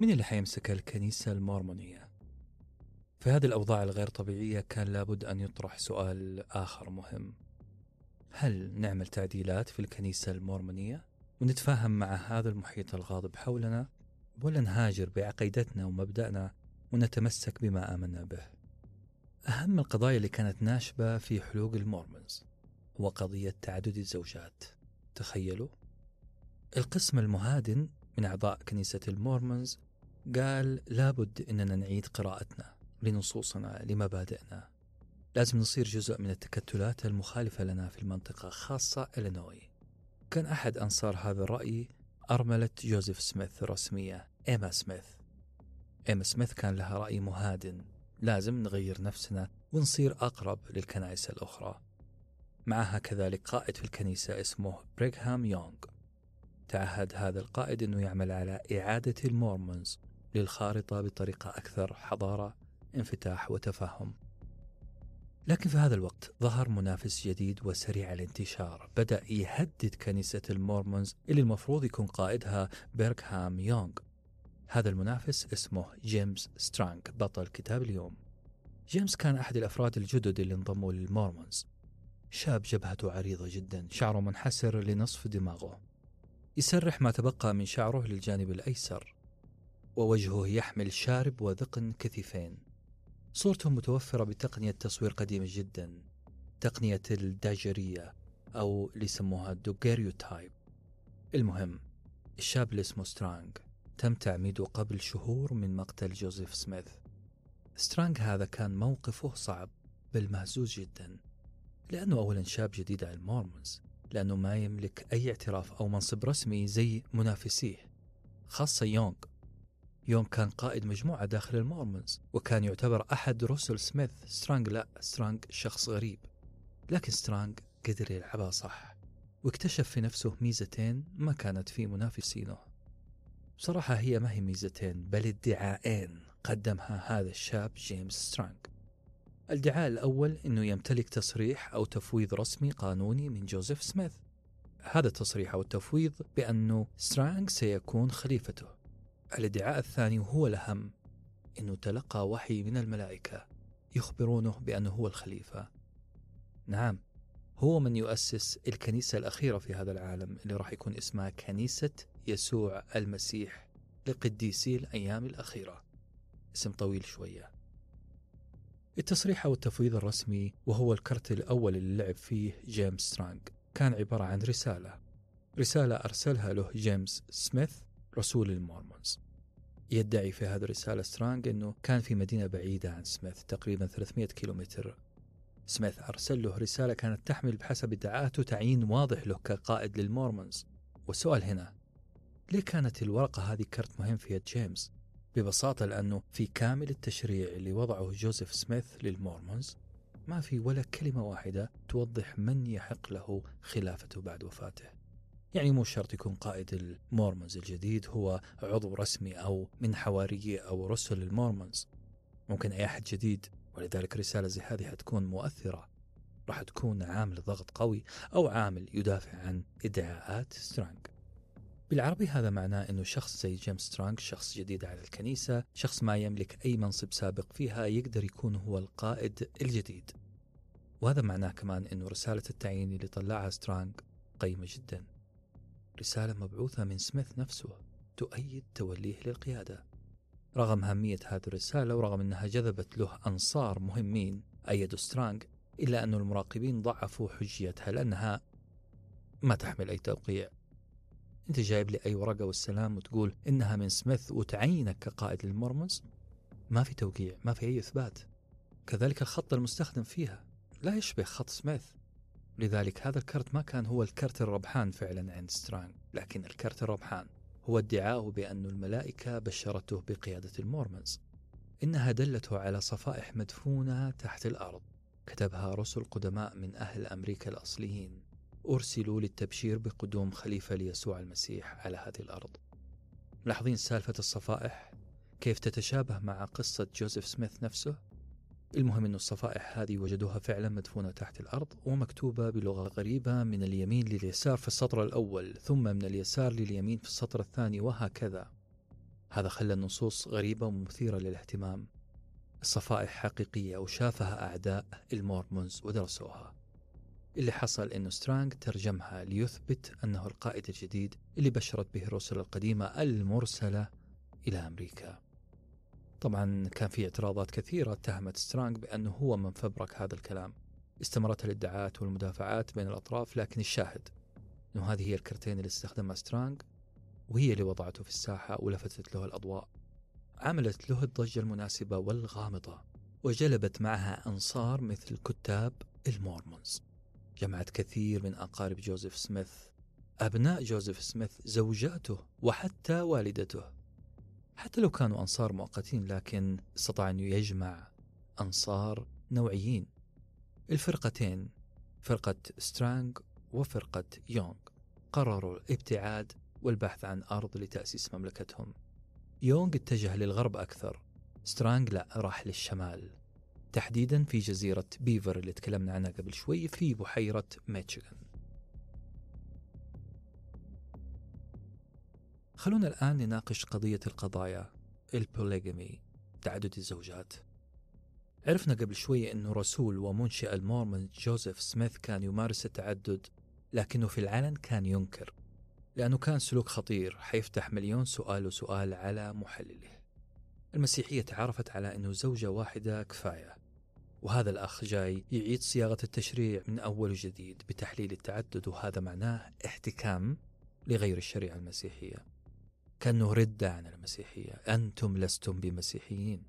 من اللي حيمسك الكنيسة المورمونية. في هذه الأوضاع الغير طبيعية كان لابد أن يطرح سؤال آخر مهم. هل نعمل تعديلات في الكنيسة المورمونية ونتفاهم مع هذا المحيط الغاضب حولنا ولا نهاجر بعقيدتنا ومبدأنا ونتمسك بما آمنا به؟ أهم القضايا اللي كانت ناشبة في حلوق المورمونز هو قضية تعدد الزوجات. تخيلوا القسم المهادن من أعضاء كنيسة المورمونز قال لابد أننا نعيد قراءتنا لنصوصنا لمبادئنا. لازم نصير جزء من التكتلات المخالفة لنا في المنطقة خاصة إلينوي. كان أحد أنصار هذا الرأي أرملة جوزيف سميث الرسمية إيما سميث. إيما سميث كان لها رأي مهادن. لازم نغير نفسنا ونصير أقرب للكنائس الأخرى. معها كذلك قائد في الكنيسة اسمه بريغهام يونغ. تعهد هذا القائد أنه يعمل على إعادة المورمونز للخارطة بطريقة أكثر حضارة انفتاح وتفهم لكن في هذا الوقت ظهر منافس جديد وسريع الانتشار. بدأ يهدد كنيسة المورمونز اللي المفروض يكون قائدها بريغهام يونغ. هذا المنافس اسمه جيمس سترانغ بطل كتاب اليوم. جيمس كان أحد الأفراد الجدد اللي انضموا للمورمونز. شاب جبهته عريضة جدا شعره منحسر لنصف دماغه. يسرح ما تبقى من شعره للجانب الأيسر ووجهه يحمل شارب وذقن كثيفين. صورته متوفرة بتقنية تصوير قديمة جدا تقنية الداجرية أو اللي يسموها ال daguerreotype المهم الشاب اللي اسمه سترانغ تم تعميده قبل شهور من مقتل جوزيف سميث. سترانغ هذا كان موقفه صعب بل مهزوز جدا لأنه أولا شاب جديد على المورمونز. لأنه ما يملك أي اعتراف أو منصب رسمي زي منافسيه خاصة يونغ. يوم كان قائد مجموعة داخل المورمونز وكان يعتبر أحد رسل سميث. سترانج لا سترانج شخص غريب. لكن سترانج قدر يلعبها صح واكتشف في نفسه ميزتين ما كانت في منافسينه. بصراحة هي ما هي ميزتين بل ادعاءين قدمها هذا الشاب جيمس سترانج الادعاء الأول أنه يمتلك تصريح أو تفويض رسمي قانوني من جوزيف سميث. هذا التصريح أو التفويض بأنه سترانج سيكون خليفته. الادعاء الثاني وهو الأهم أنه تلقى وحي من الملائكة يخبرونه بأنه هو الخليفة. نعم هو من يؤسس الكنيسة الأخيرة في هذا العالم اللي راح يكون اسمها كنيسة يسوع المسيح لقديسي الأيام الأخيرة. اسم طويل شوية. التصريح أو التفويض الرسمي وهو الكرت الأول اللي لعب فيه جيمس سترانج كان عبارة عن رسالة. رسالة أرسلها له جيمس سميث رسول المورمونز. يدعي في هذه الرسالة سترانج أنه كان في مدينة بعيدة عن سميث تقريبا 300 كيلومتر. سميث أرسل له رسالة كانت تحمل بحسب ادعاءاته تعيين واضح له كقائد للمورمونز. والسؤال هنا ليه كانت الورقة هذه كرت مهم في يد جيمس؟ ببساطة لأنه في كامل التشريع اللي وضعه جوزيف سميث للمورمونز ما في ولا كلمة واحدة توضح من يحق له خلافته بعد وفاته. يعني مو شرط يكون قائد المورمونز الجديد هو عضو رسمي أو من حواري أو رسل المورمونز. ممكن أي أحد جديد ولذلك رسالة زي هذه حتكون مؤثرة. راح تكون عامل ضغط قوي أو عامل يدافع عن إدعاءات سترانج بالعربي هذا معناه أنه شخص زي جيمس سترانغ شخص جديد على الكنيسة شخص ما يملك أي منصب سابق فيها يقدر يكون هو القائد الجديد. وهذا معناه كمان أنه رسالة التعيين اللي طلعها سترانغ قيمة جدا. رسالة مبعوثة من سميث نفسه تؤيد توليه للقيادة. رغم أهمية هذه الرسالة ورغم أنها جذبت له أنصار مهمين أيدوا سترانغ إلا أن المراقبين ضعفوا حجيتها لأنها ما تحمل أي توقيع. أنت جايب لي أي ورقة والسلام وتقول إنها من سميث وتعينك كقائد للمورمونز ما في توقيع ما في أي إثبات. كذلك الخط المستخدم فيها. لا يشبه خط سميث. لذلك هذا الكرت ما كان هو الكرت الربحان فعلا عند سترانغ لكن الكرت الربحان هو ادعاؤه بأن الملائكة بشرته بقيادة المورمونز إنها دلته على صفائح مدفونة تحت الأرض. كتبها رسل قدماء من أهل أمريكا الأصليين. أرسلوا للتبشير بقدوم خليفة ليسوع المسيح على هذه الأرض. ملاحظين سالفة الصفائح؟ كيف تتشابه مع قصة جوزيف سميث نفسه؟ المهم أن الصفائح هذه وجدوها فعلا مدفونة تحت الأرض ومكتوبة بلغة غريبة من اليمين لليسار في السطر الأول ثم من اليسار لليمين في السطر الثاني وهكذا. هذا خلى النصوص غريبة ومثيرة للاهتمام. الصفائح حقيقية وشافها أعداء المورمونز ودرسوها. اللي حصل أنه سترانغ ترجمها ليثبت أنه القائد الجديد اللي بشرت به الرسل القديمة المرسلة إلى أمريكا. طبعا كان في اعتراضات كثيرة اتهمت سترانغ بأنه هو من فبرك هذا الكلام. استمرت الادعاءات والمدافعات بين الأطراف لكن الشاهد أنه هذه هي الكرتين اللي استخدمها سترانغ وهي اللي وضعته في الساحة ولفتت له الأضواء. عملت له الضجة المناسبة والغامضة وجلبت معها أنصار مثل كتاب المورمونز. جمعت كثير من أقارب جوزيف سميث أبناء جوزيف سميث زوجاته وحتى والدته. حتى لو كانوا أنصار مؤقتين لكن استطاع أن يجمع أنصار نوعيين. الفرقتين فرقة سترانغ وفرقة يونغ قرروا الابتعاد والبحث عن أرض لتأسيس مملكتهم. يونغ اتجه للغرب أكثر سترانغ لا راح للشمال. تحديدا في جزيرة بيفر اللي تكلمنا عنها قبل شوي في بحيرة ميتشيغان. خلونا الآن نناقش قضية القضايا البوليغامي تعدد الزوجات. عرفنا قبل شوي أنه رسول ومنشئ المورمون جوزيف سميث كان يمارس التعدد لكنه في العلن كان ينكر لأنه كان سلوك خطير حيفتح مليون سؤال وسؤال على محلله. المسيحية تعرفت على أنه زوجة واحدة كفاية وهذا الأخ جاي يعيد صياغة التشريع من أول وجديد بتحليل التعدد وهذا معناه احتكام لغير الشريعة المسيحية. كأنه ردة عن المسيحية أنتم لستم بمسيحيين.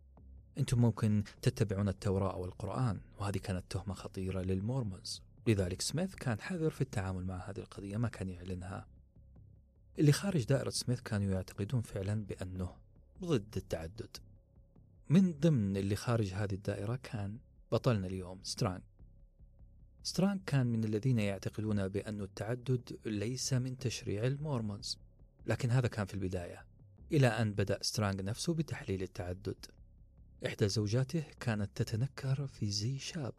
أنتم ممكن تتبعون التوراة أو القرآن وهذه كانت تهمة خطيرة للمورمونز. لذلك سميث كان حذر في التعامل مع هذه القضية ما كان يعلنها. اللي خارج دائرة سميث كانوا يعتقدون فعلا بأنه ضد التعدد. من ضمن اللي خارج هذه الدائرة كان بطلنا اليوم سترانج سترانج كان من الذين يعتقدون بأن التعدد ليس من تشريع المورمونز لكن هذا كان في البداية إلى أن بدأ سترانج نفسه بتحليل التعدد. إحدى زوجاته كانت تتنكر في زي شاب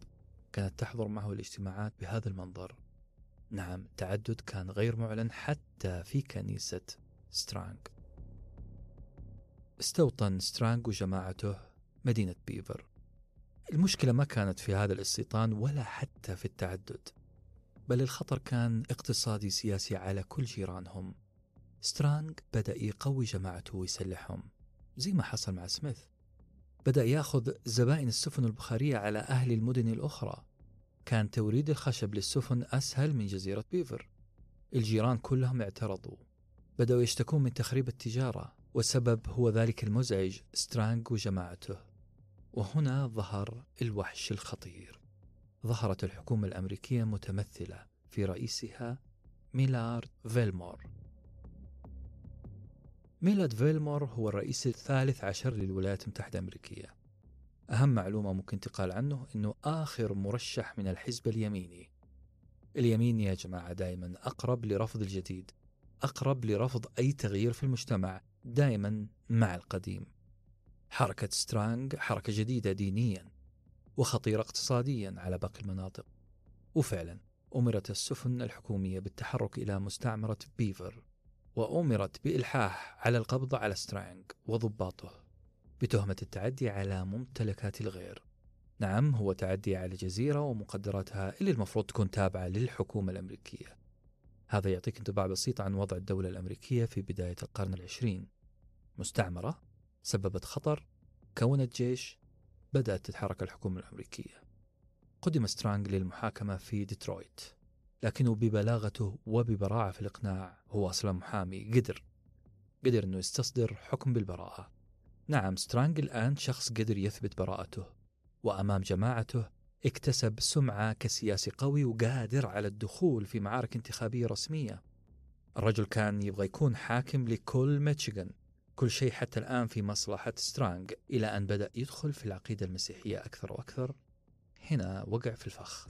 كانت تحضر معه الاجتماعات بهذا المنظر. نعم التعدد كان غير معلن حتى في كنيسة سترانج استوطن سترانج وجماعته مدينة بيفر المشكلة ما كانت في هذا الاستيطان ولا حتى في التعدد بل الخطر كان اقتصادي سياسي على كل جيرانهم. سترانج بدأ يقوي جماعته ويسلحهم زي ما حصل مع سميث. بدأ يأخذ زبائن السفن البخارية على أهل المدن الأخرى. كان توريد الخشب للسفن أسهل من جزيرة بيفر الجيران كلهم اعترضوا بدأوا يشتكون من تخريب التجارة. والسبب هو ذلك المزعج سترانج وجماعته. وهنا ظهر الوحش الخطير. ظهرت الحكومة الأمريكية متمثلة في رئيسها ميلارد فيلمور. ميلارد فيلمور هو الرئيس الثالث عشر للولايات المتحدة الأمريكية. أهم معلومة ممكن تقال عنه أنه آخر مرشح من الحزب اليميني. اليمين يا جماعة دائما أقرب لرفض الجديد أقرب لرفض أي تغيير في المجتمع. دائما مع القديم. حركة سترانج حركة جديدة دينيا وخطيرة اقتصاديا على باقي المناطق. وفعلا أمرت السفن الحكومية بالتحرك إلى مستعمرة بيفر وأمرت بإلحاح على القبض على سترانج وضباطه بتهمة التعدي على ممتلكات الغير. نعم هو تعدي على جزيرة ومقدراتها اللي المفروض تكون تابعة للحكومة الأمريكية. هذا يعطيك انطباع بسيط عن وضع الدولة الأمريكية في بداية القرن العشرين. مستعمرة سببت خطر كونت جيش بدأت تتحرك الحكومة الأمريكية. قدم سترانج للمحاكمة في ديترويت لكنه ببلاغته وببراعته في الإقناع هو أصلا محامي قدر. قدر أنه يستصدر حكم بالبراءة. نعم سترانج الآن شخص قدر يثبت براءته وأمام جماعته اكتسب سمعة كسياسي قوي وقادر على الدخول في معارك انتخابية رسمية. الرجل كان يبغى يكون حاكم لكل ميتشيغان كل شيء حتى الآن في مصلحة سترانج إلى أن بدأ يدخل في العقيدة المسيحية أكثر وأكثر. هنا وقع في الفخ.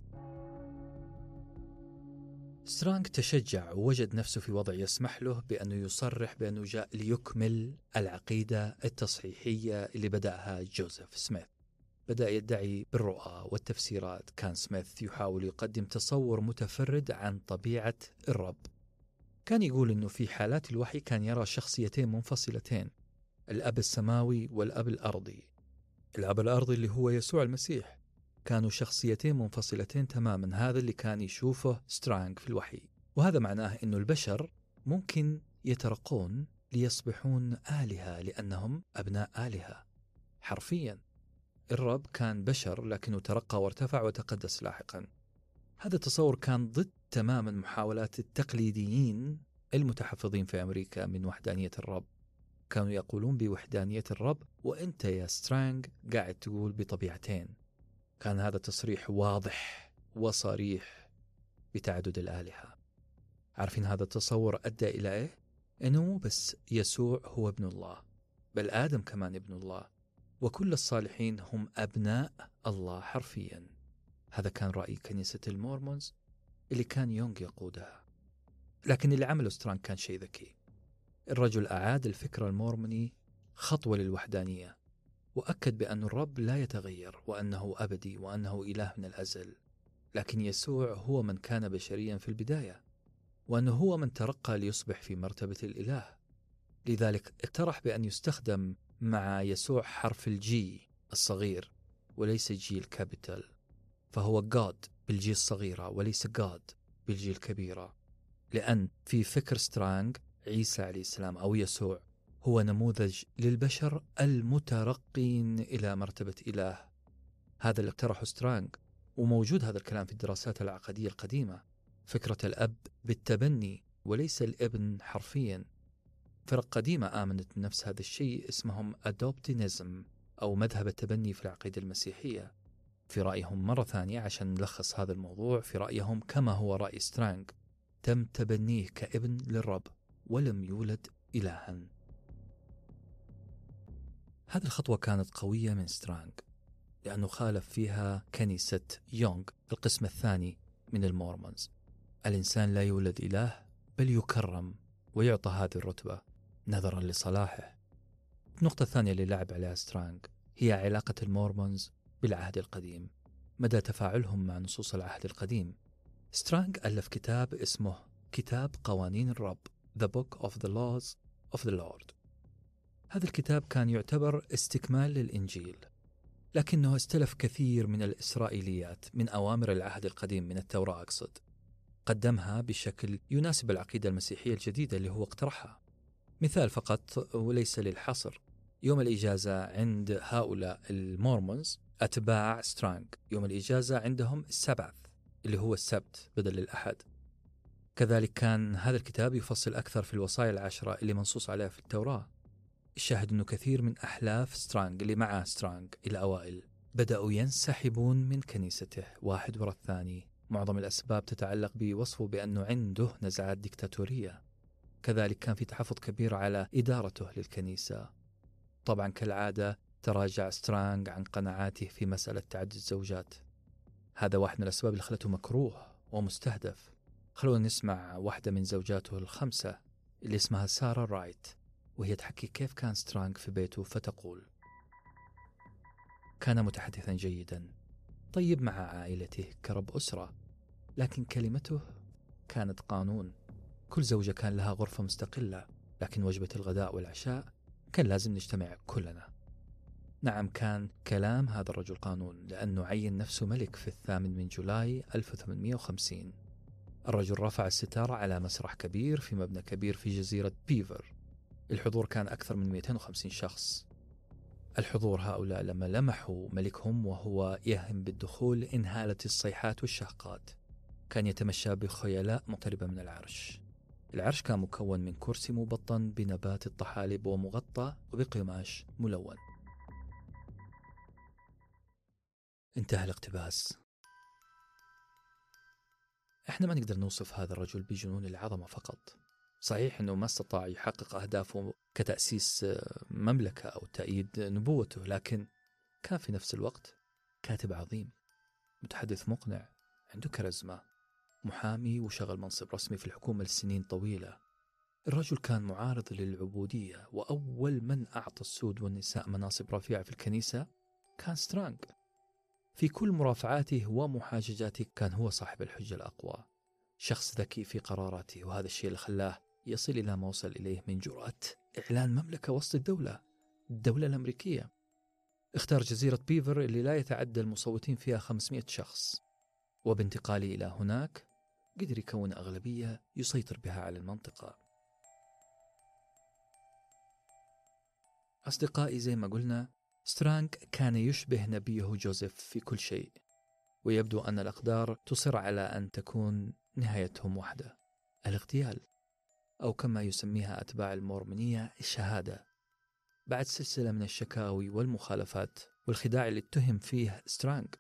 سترانج تشجع ووجد نفسه في وضع يسمح له بأنه يصرح بأنه جاء ليكمل العقيدة التصحيحية اللي بدأها جوزيف سميث. بدأ يدعي بالرؤى والتفسيرات. كان سميث يحاول يقدم تصور متفرد عن طبيعة الرب. كان يقول أنه في حالات الوحي كان يرى شخصيتين منفصلتين الأب السماوي والأب الأرضي. الأب الأرضي اللي هو يسوع المسيح. كانوا شخصيتين منفصلتين تماما هذا اللي كان يشوفه سترانج في الوحي. وهذا معناه أنه البشر ممكن يترقون ليصبحون آلهة لأنهم أبناء آلهة حرفيا. الرب كان بشر لكنه ترقى وارتفع وتقدس لاحقا. هذا التصور كان ضد تماما محاولات التقليديين المتحفظين في أمريكا من وحدانية الرب. كانوا يقولون بوحدانية الرب وأنت يا سترانج قاعد تقول بطبيعتين. كان هذا تصريح واضح وصريح بتعدد الآلهة. عارفين هذا التصور أدى إلى إيه؟ إنه مو بس يسوع هو ابن الله بل آدم كمان ابن الله. وكل الصالحين هم أبناء الله حرفيا. هذا كان رأي كنيسة المورمونز اللي كان يونغ يقودها. لكن اللي عمله سترانج كان شيء ذكي. الرجل أعاد الفكر المورموني خطوة للوحدانية وأكد بأن الرب لا يتغير وأنه أبدي وأنه إله من الأزل. لكن يسوع هو من كان بشريا في البداية وأنه هو من ترقى ليصبح في مرتبة الإله. لذلك اقترح بأن يستخدم مع يسوع حرف ال G الصغير وليس G ال capital فهو god بال G الصغيرة وليس God بال G الكبيرة. لأن في فكر سترانج عيسى عليه السلام أو يسوع هو نموذج للبشر المترقين إلى مرتبة إله. هذا اللي اقترحه سترانج وموجود هذا الكلام في الدراسات العقدية القديمة. فكرة الأب بالتبني وليس الابن حرفيا. فرق قديمة آمنت بنفس هذا الشيء اسمهم Adoptionism أو مذهب التبني في العقيدة المسيحية. في رأيهم مرة ثانية عشان نلخص هذا الموضوع في رأيهم كما هو رأي سترانج تم تبنيه كابن للرب ولم يولد إلها. هذه الخطوة كانت قوية من سترانج لأنه خالف فيها كنيسة يونغ القسم الثاني من المورمونز. الإنسان لا يولد إله بل يكرم ويعطى هذه الرتبة. نظرا لصلاحه. النقطة الثانية اللي لعب عليها سترانج هي علاقة المورمونز بالعهد القديم مدى تفاعلهم مع نصوص العهد القديم. سترانج ألف كتاب اسمه كتاب قوانين الرب The Book of the Laws of the Lord. هذا الكتاب كان يعتبر استكمال للإنجيل لكنه استلف كثير من الإسرائيليات من أوامر العهد القديم من التوراة أقصد. قدمها بشكل يناسب العقيدة المسيحية الجديدة اللي هو اقترحها. مثال فقط وليس للحصر. يوم الإجازة عند هؤلاء المورمونز أتباع سترانج يوم الإجازة عندهم السبت اللي هو السبت بدل الأحد. كذلك كان هذا الكتاب يفصل أكثر في الوصايا العشرة اللي منصوص عليها في التوراة. الشاهد أنه كثير من أحلاف سترانج اللي مع سترانج الأوائل بدأوا ينسحبون من كنيسته. واحد ورا الثاني. معظم الأسباب تتعلق بوصفه بأنه عنده نزعات ديكتاتورية. كذلك كان في تحفظ كبير على إدارته للكنيسة. طبعا كالعادة تراجع سترانج عن قناعاته في مسألة تعدد الزوجات. هذا واحد من الأسباب اللي خلته مكروه ومستهدف. خلونا نسمع واحدة من زوجاته الخمسة اللي اسمها سارة رايت وهي تحكي كيف كان سترانج في بيته فتقول كان متحدثا جيدا طيب مع عائلته كرب أسرة لكن كلمته كانت قانون. كل زوجة كان لها غرفة مستقلة لكن وجبة الغداء والعشاء كان لازم نجتمع كلنا. نعم كان كلام هذا الرجل قانون لأنه عين نفسه ملك في الثامن من جولاي 1850 الرجل رفع الستارة على مسرح كبير في مبنى كبير في جزيرة بيفر. الحضور كان أكثر من 250 شخص. الحضور هؤلاء لما لمحوا ملكهم وهو يهم بالدخول إنهالت الصيحات والشهقات. كان يتمشى بخيلاء مقتربة من العرش. العرش كان مكون من كرسي مبطن بنبات الطحالب ومغطى بقماش ملون. انتهى الاقتباس. إحنا ما نقدر نوصف هذا الرجل بجنون العظمة فقط. صحيح إنه ما استطاع يحقق أهدافه كتأسيس مملكة أو تأييد نبوته لكن كان في نفس الوقت كاتب عظيم متحدث مقنع عنده كاريزما. محامي وشغل منصب رسمي في الحكومة لسنين طويلة. الرجل كان معارض للعبودية وأول من أعطى السود والنساء مناصب رفيعة في الكنيسة كان سترانج. في كل مرافعاته ومحاججاته كان هو صاحب الحجة الأقوى. شخص ذكي في قراراته وهذا الشيء اللي خلاه يصل إلى ما وصل إليه من جرأة إعلان مملكة وسط الدولة الدولة الأمريكية. اختار جزيرة بيفر اللي لا يتعدى المصوتين فيها 500 شخص. وبانتقاله إلى هناك قدر يكون أغلبية يسيطر بها على المنطقة. أصدقائي زي ما قلنا سترانج كان يشبه نبيه جوزيف في كل شيء ويبدو أن الأقدار تصر على أن تكون نهايتهم واحدة. الاغتيال أو كما يسميها أتباع المورمونية الشهادة. بعد سلسلة من الشكاوي والمخالفات والخداع اللي اتهم فيه سترانج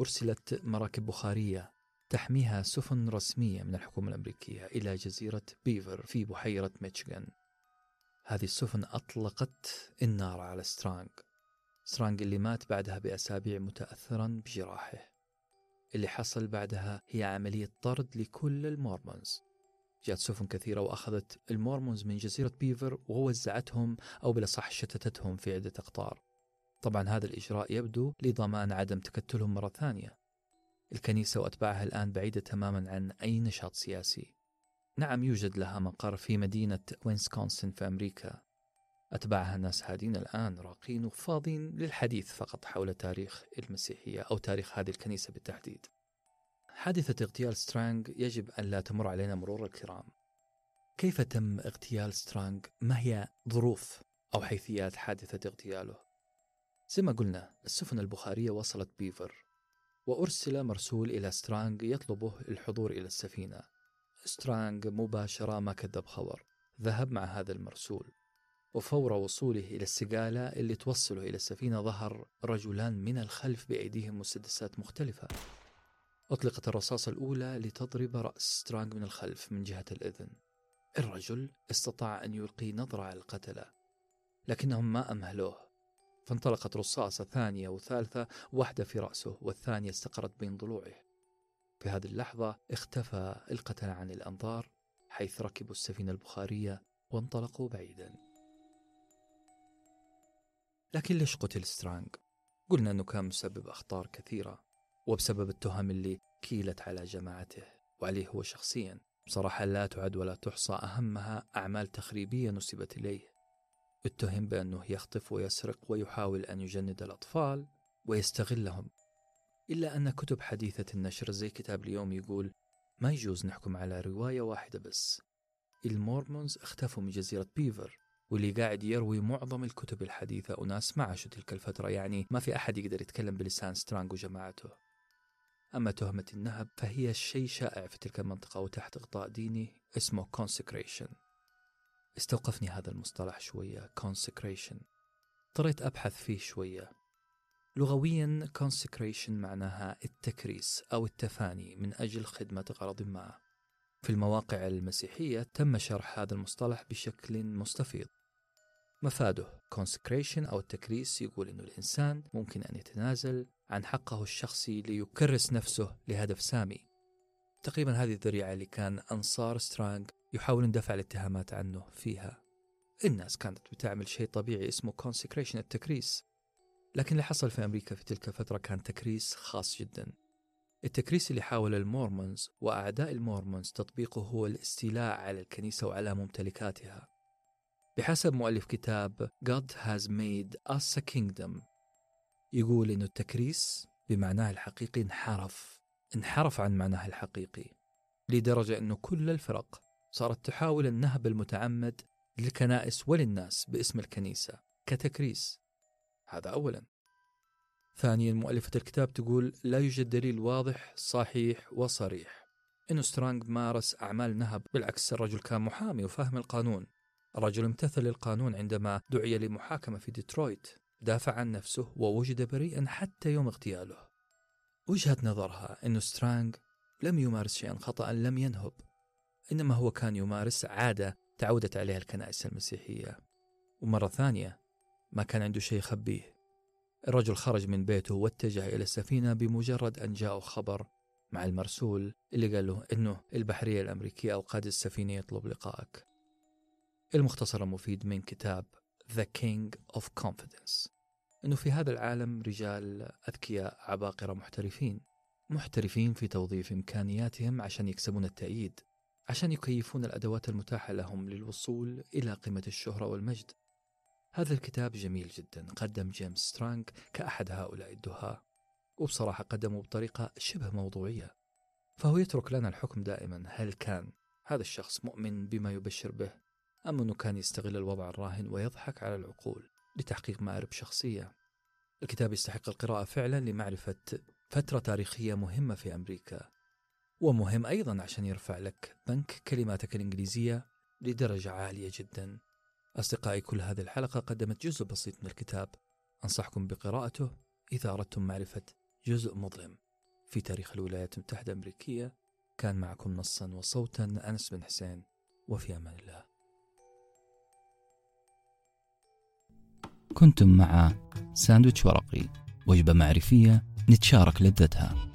أرسلت مراكب بخارية تحميها سفن رسمية من الحكومة الأمريكية إلى جزيرة بيفر في بحيرة ميشيغان. هذه السفن أطلقت النار على سترانج سترانج اللي مات بعدها بأسابيع متأثرا بجراحه. اللي حصل بعدها هي عملية طرد لكل المورمونز. جاءت سفن كثيرة وأخذت المورمونز من جزيرة بيفر ووزعتهم أو بالأصح شتتتهم في عدة أقطار. طبعا هذا الإجراء يبدو لضمان عدم تكتلهم مرة ثانية. الكنيسة وأتباعها الآن بعيدة تماما عن أي نشاط سياسي. نعم يوجد لها مقر في مدينة وينسكونسن في أمريكا. أتباعها ناس هادين الآن راقين وفاضين للحديث فقط حول تاريخ المسيحية أو تاريخ هذه الكنيسة بالتحديد. حادثة اغتيال سترانج يجب أن لا تمر علينا مرور الكرام. كيف تم اغتيال سترانج؟ ما هي ظروف أو حيثيات حادثة اغتياله؟ زي ما قلنا السفن البخارية وصلت بيفر. وأرسل مرسول إلى سترانج يطلبه الحضور إلى السفينة. سترانج مباشرة ما كذب خبر. ذهب مع هذا المرسول. وفور وصوله إلى السقالة اللي توصله إلى السفينة ظهر رجلان من الخلف بأيديهم مسدسات مختلفة. أطلقت الرصاصة الأولى لتضرب رأس سترانج من الخلف من جهة الإذن. الرجل استطاع أن يلقي نظرة على القتلة لكنهم ما أمهلوه. فانطلقت رصاصة ثانية وثالثة واحدة في رأسه والثانية استقرت بين ضلوعه. في هذه اللحظة اختفى القتلة عن الأنظار حيث ركبوا السفينة البخارية وانطلقوا بعيدا. لكن ليش قتل سترانج؟ قلنا أنه كان مسبب أخطار كثيرة وبسبب التهم اللي كيلت على جماعته وعليه هو شخصيا. بصراحة لا تعد ولا تحصى أهمها أعمال تخريبية نسبت إليه. اتهم بأنه يخطف ويسرق ويحاول أن يجند الأطفال ويستغلهم. إلا أن كتب حديثة النشر زي كتاب اليوم يقول ما يجوز نحكم على رواية واحدة بس. المورمونز اختفوا من جزيرة بيفر واللي قاعد يروي معظم الكتب الحديثة أناس ما عاشوا تلك الفترة يعني ما في أحد يقدر يتكلم بلسان سترانج وجماعته. أما تهمة النهب فهي شيء شائع في تلك المنطقة وتحت غطاء ديني اسمه consecration. استوقفني هذا المصطلح شوية consecration. اضطريت أبحث فيه شوية. لغويا consecration معناها التكريس أو التفاني من أجل خدمة غرض ما. في المواقع المسيحية تم شرح هذا المصطلح بشكل مستفيض. مفاده consecration أو التكريس يقول أن الإنسان ممكن أن يتنازل عن حقه الشخصي ليكرس نفسه لهدف سامي. تقريبا هذه الذريعة اللي كان أنصار سترانج يحاولون دفع الاتهامات عنه فيها. الناس كانت بتعمل شيء طبيعي اسمه consecration التكريس. لكن اللي حصل في أمريكا في تلك الفترة كان تكريس خاص جدا. التكريس اللي حاول المورمونز وأعداء المورمونز تطبيقه هو الاستيلاء على الكنيسة وعلى ممتلكاتها. بحسب مؤلف كتاب God has made us a kingdom. يقول إنه التكريس بمعناه الحقيقي انحرف. انحرف عن معناه الحقيقي. لدرجة أنه كل الفرق صارت تحاول النهب المتعمد للكنائس وللناس باسم الكنيسة كتكريس. هذا أولا. ثانيا مؤلفة الكتاب تقول لا يوجد دليل واضح صحيح وصريح. أنه سترانج مارس أعمال نهب بالعكس الرجل كان محامي وفاهم القانون. الرجل امتثل للقانون عندما دعي لمحاكمة في ديترويت. دافع عن نفسه ووجد بريئا حتى يوم اغتياله. وجهة نظرها أن سترانج لم يمارس شيئا خطأ لم ينهب. إنما هو كان يمارس عادة تعودت عليها الكنائس المسيحية. ومرة ثانية ما كان عنده شيء يخبيه. الرجل خرج من بيته واتجه إلى السفينة بمجرد أن جاءه خبر مع المرسول اللي قال له إنه البحرية الأمريكية أو قائد السفينة يطلب لقائك. المختصر المفيد من كتاب The King of Confidence أنه في هذا العالم رجال أذكياء عباقرة محترفين محترفين في توظيف إمكانياتهم عشان يكسبون التأييد. عشان يكيفون الأدوات المتاحة لهم للوصول إلى قمة الشهرة والمجد. هذا الكتاب جميل جدا قدم جيمس سترانج كأحد هؤلاء الدهاء وبصراحة قدمه بطريقة شبه موضوعية فهو يترك لنا الحكم دائما. هل كان هذا الشخص مؤمن بما يبشر به أم أنه كان يستغل الوضع الراهن ويضحك على العقول لتحقيق مآرب شخصية؟ الكتاب يستحق القراءة فعلا لمعرفة فترة تاريخية مهمة في أمريكا. ومهم أيضا عشان يرفع لك بنك كلماتك الإنجليزية لدرجة عالية جدا. أصدقائي كل هذه الحلقة قدمت جزء بسيط من الكتاب. أنصحكم بقراءته إذا أردتم معرفة جزء مظلم. في تاريخ الولايات المتحدة الأمريكية كان معكم نصا وصوتا أنس بن حسين. وفي أمان الله. كنتم مع ساندويتش ورقي. وجبة معرفية نتشارك لذتها.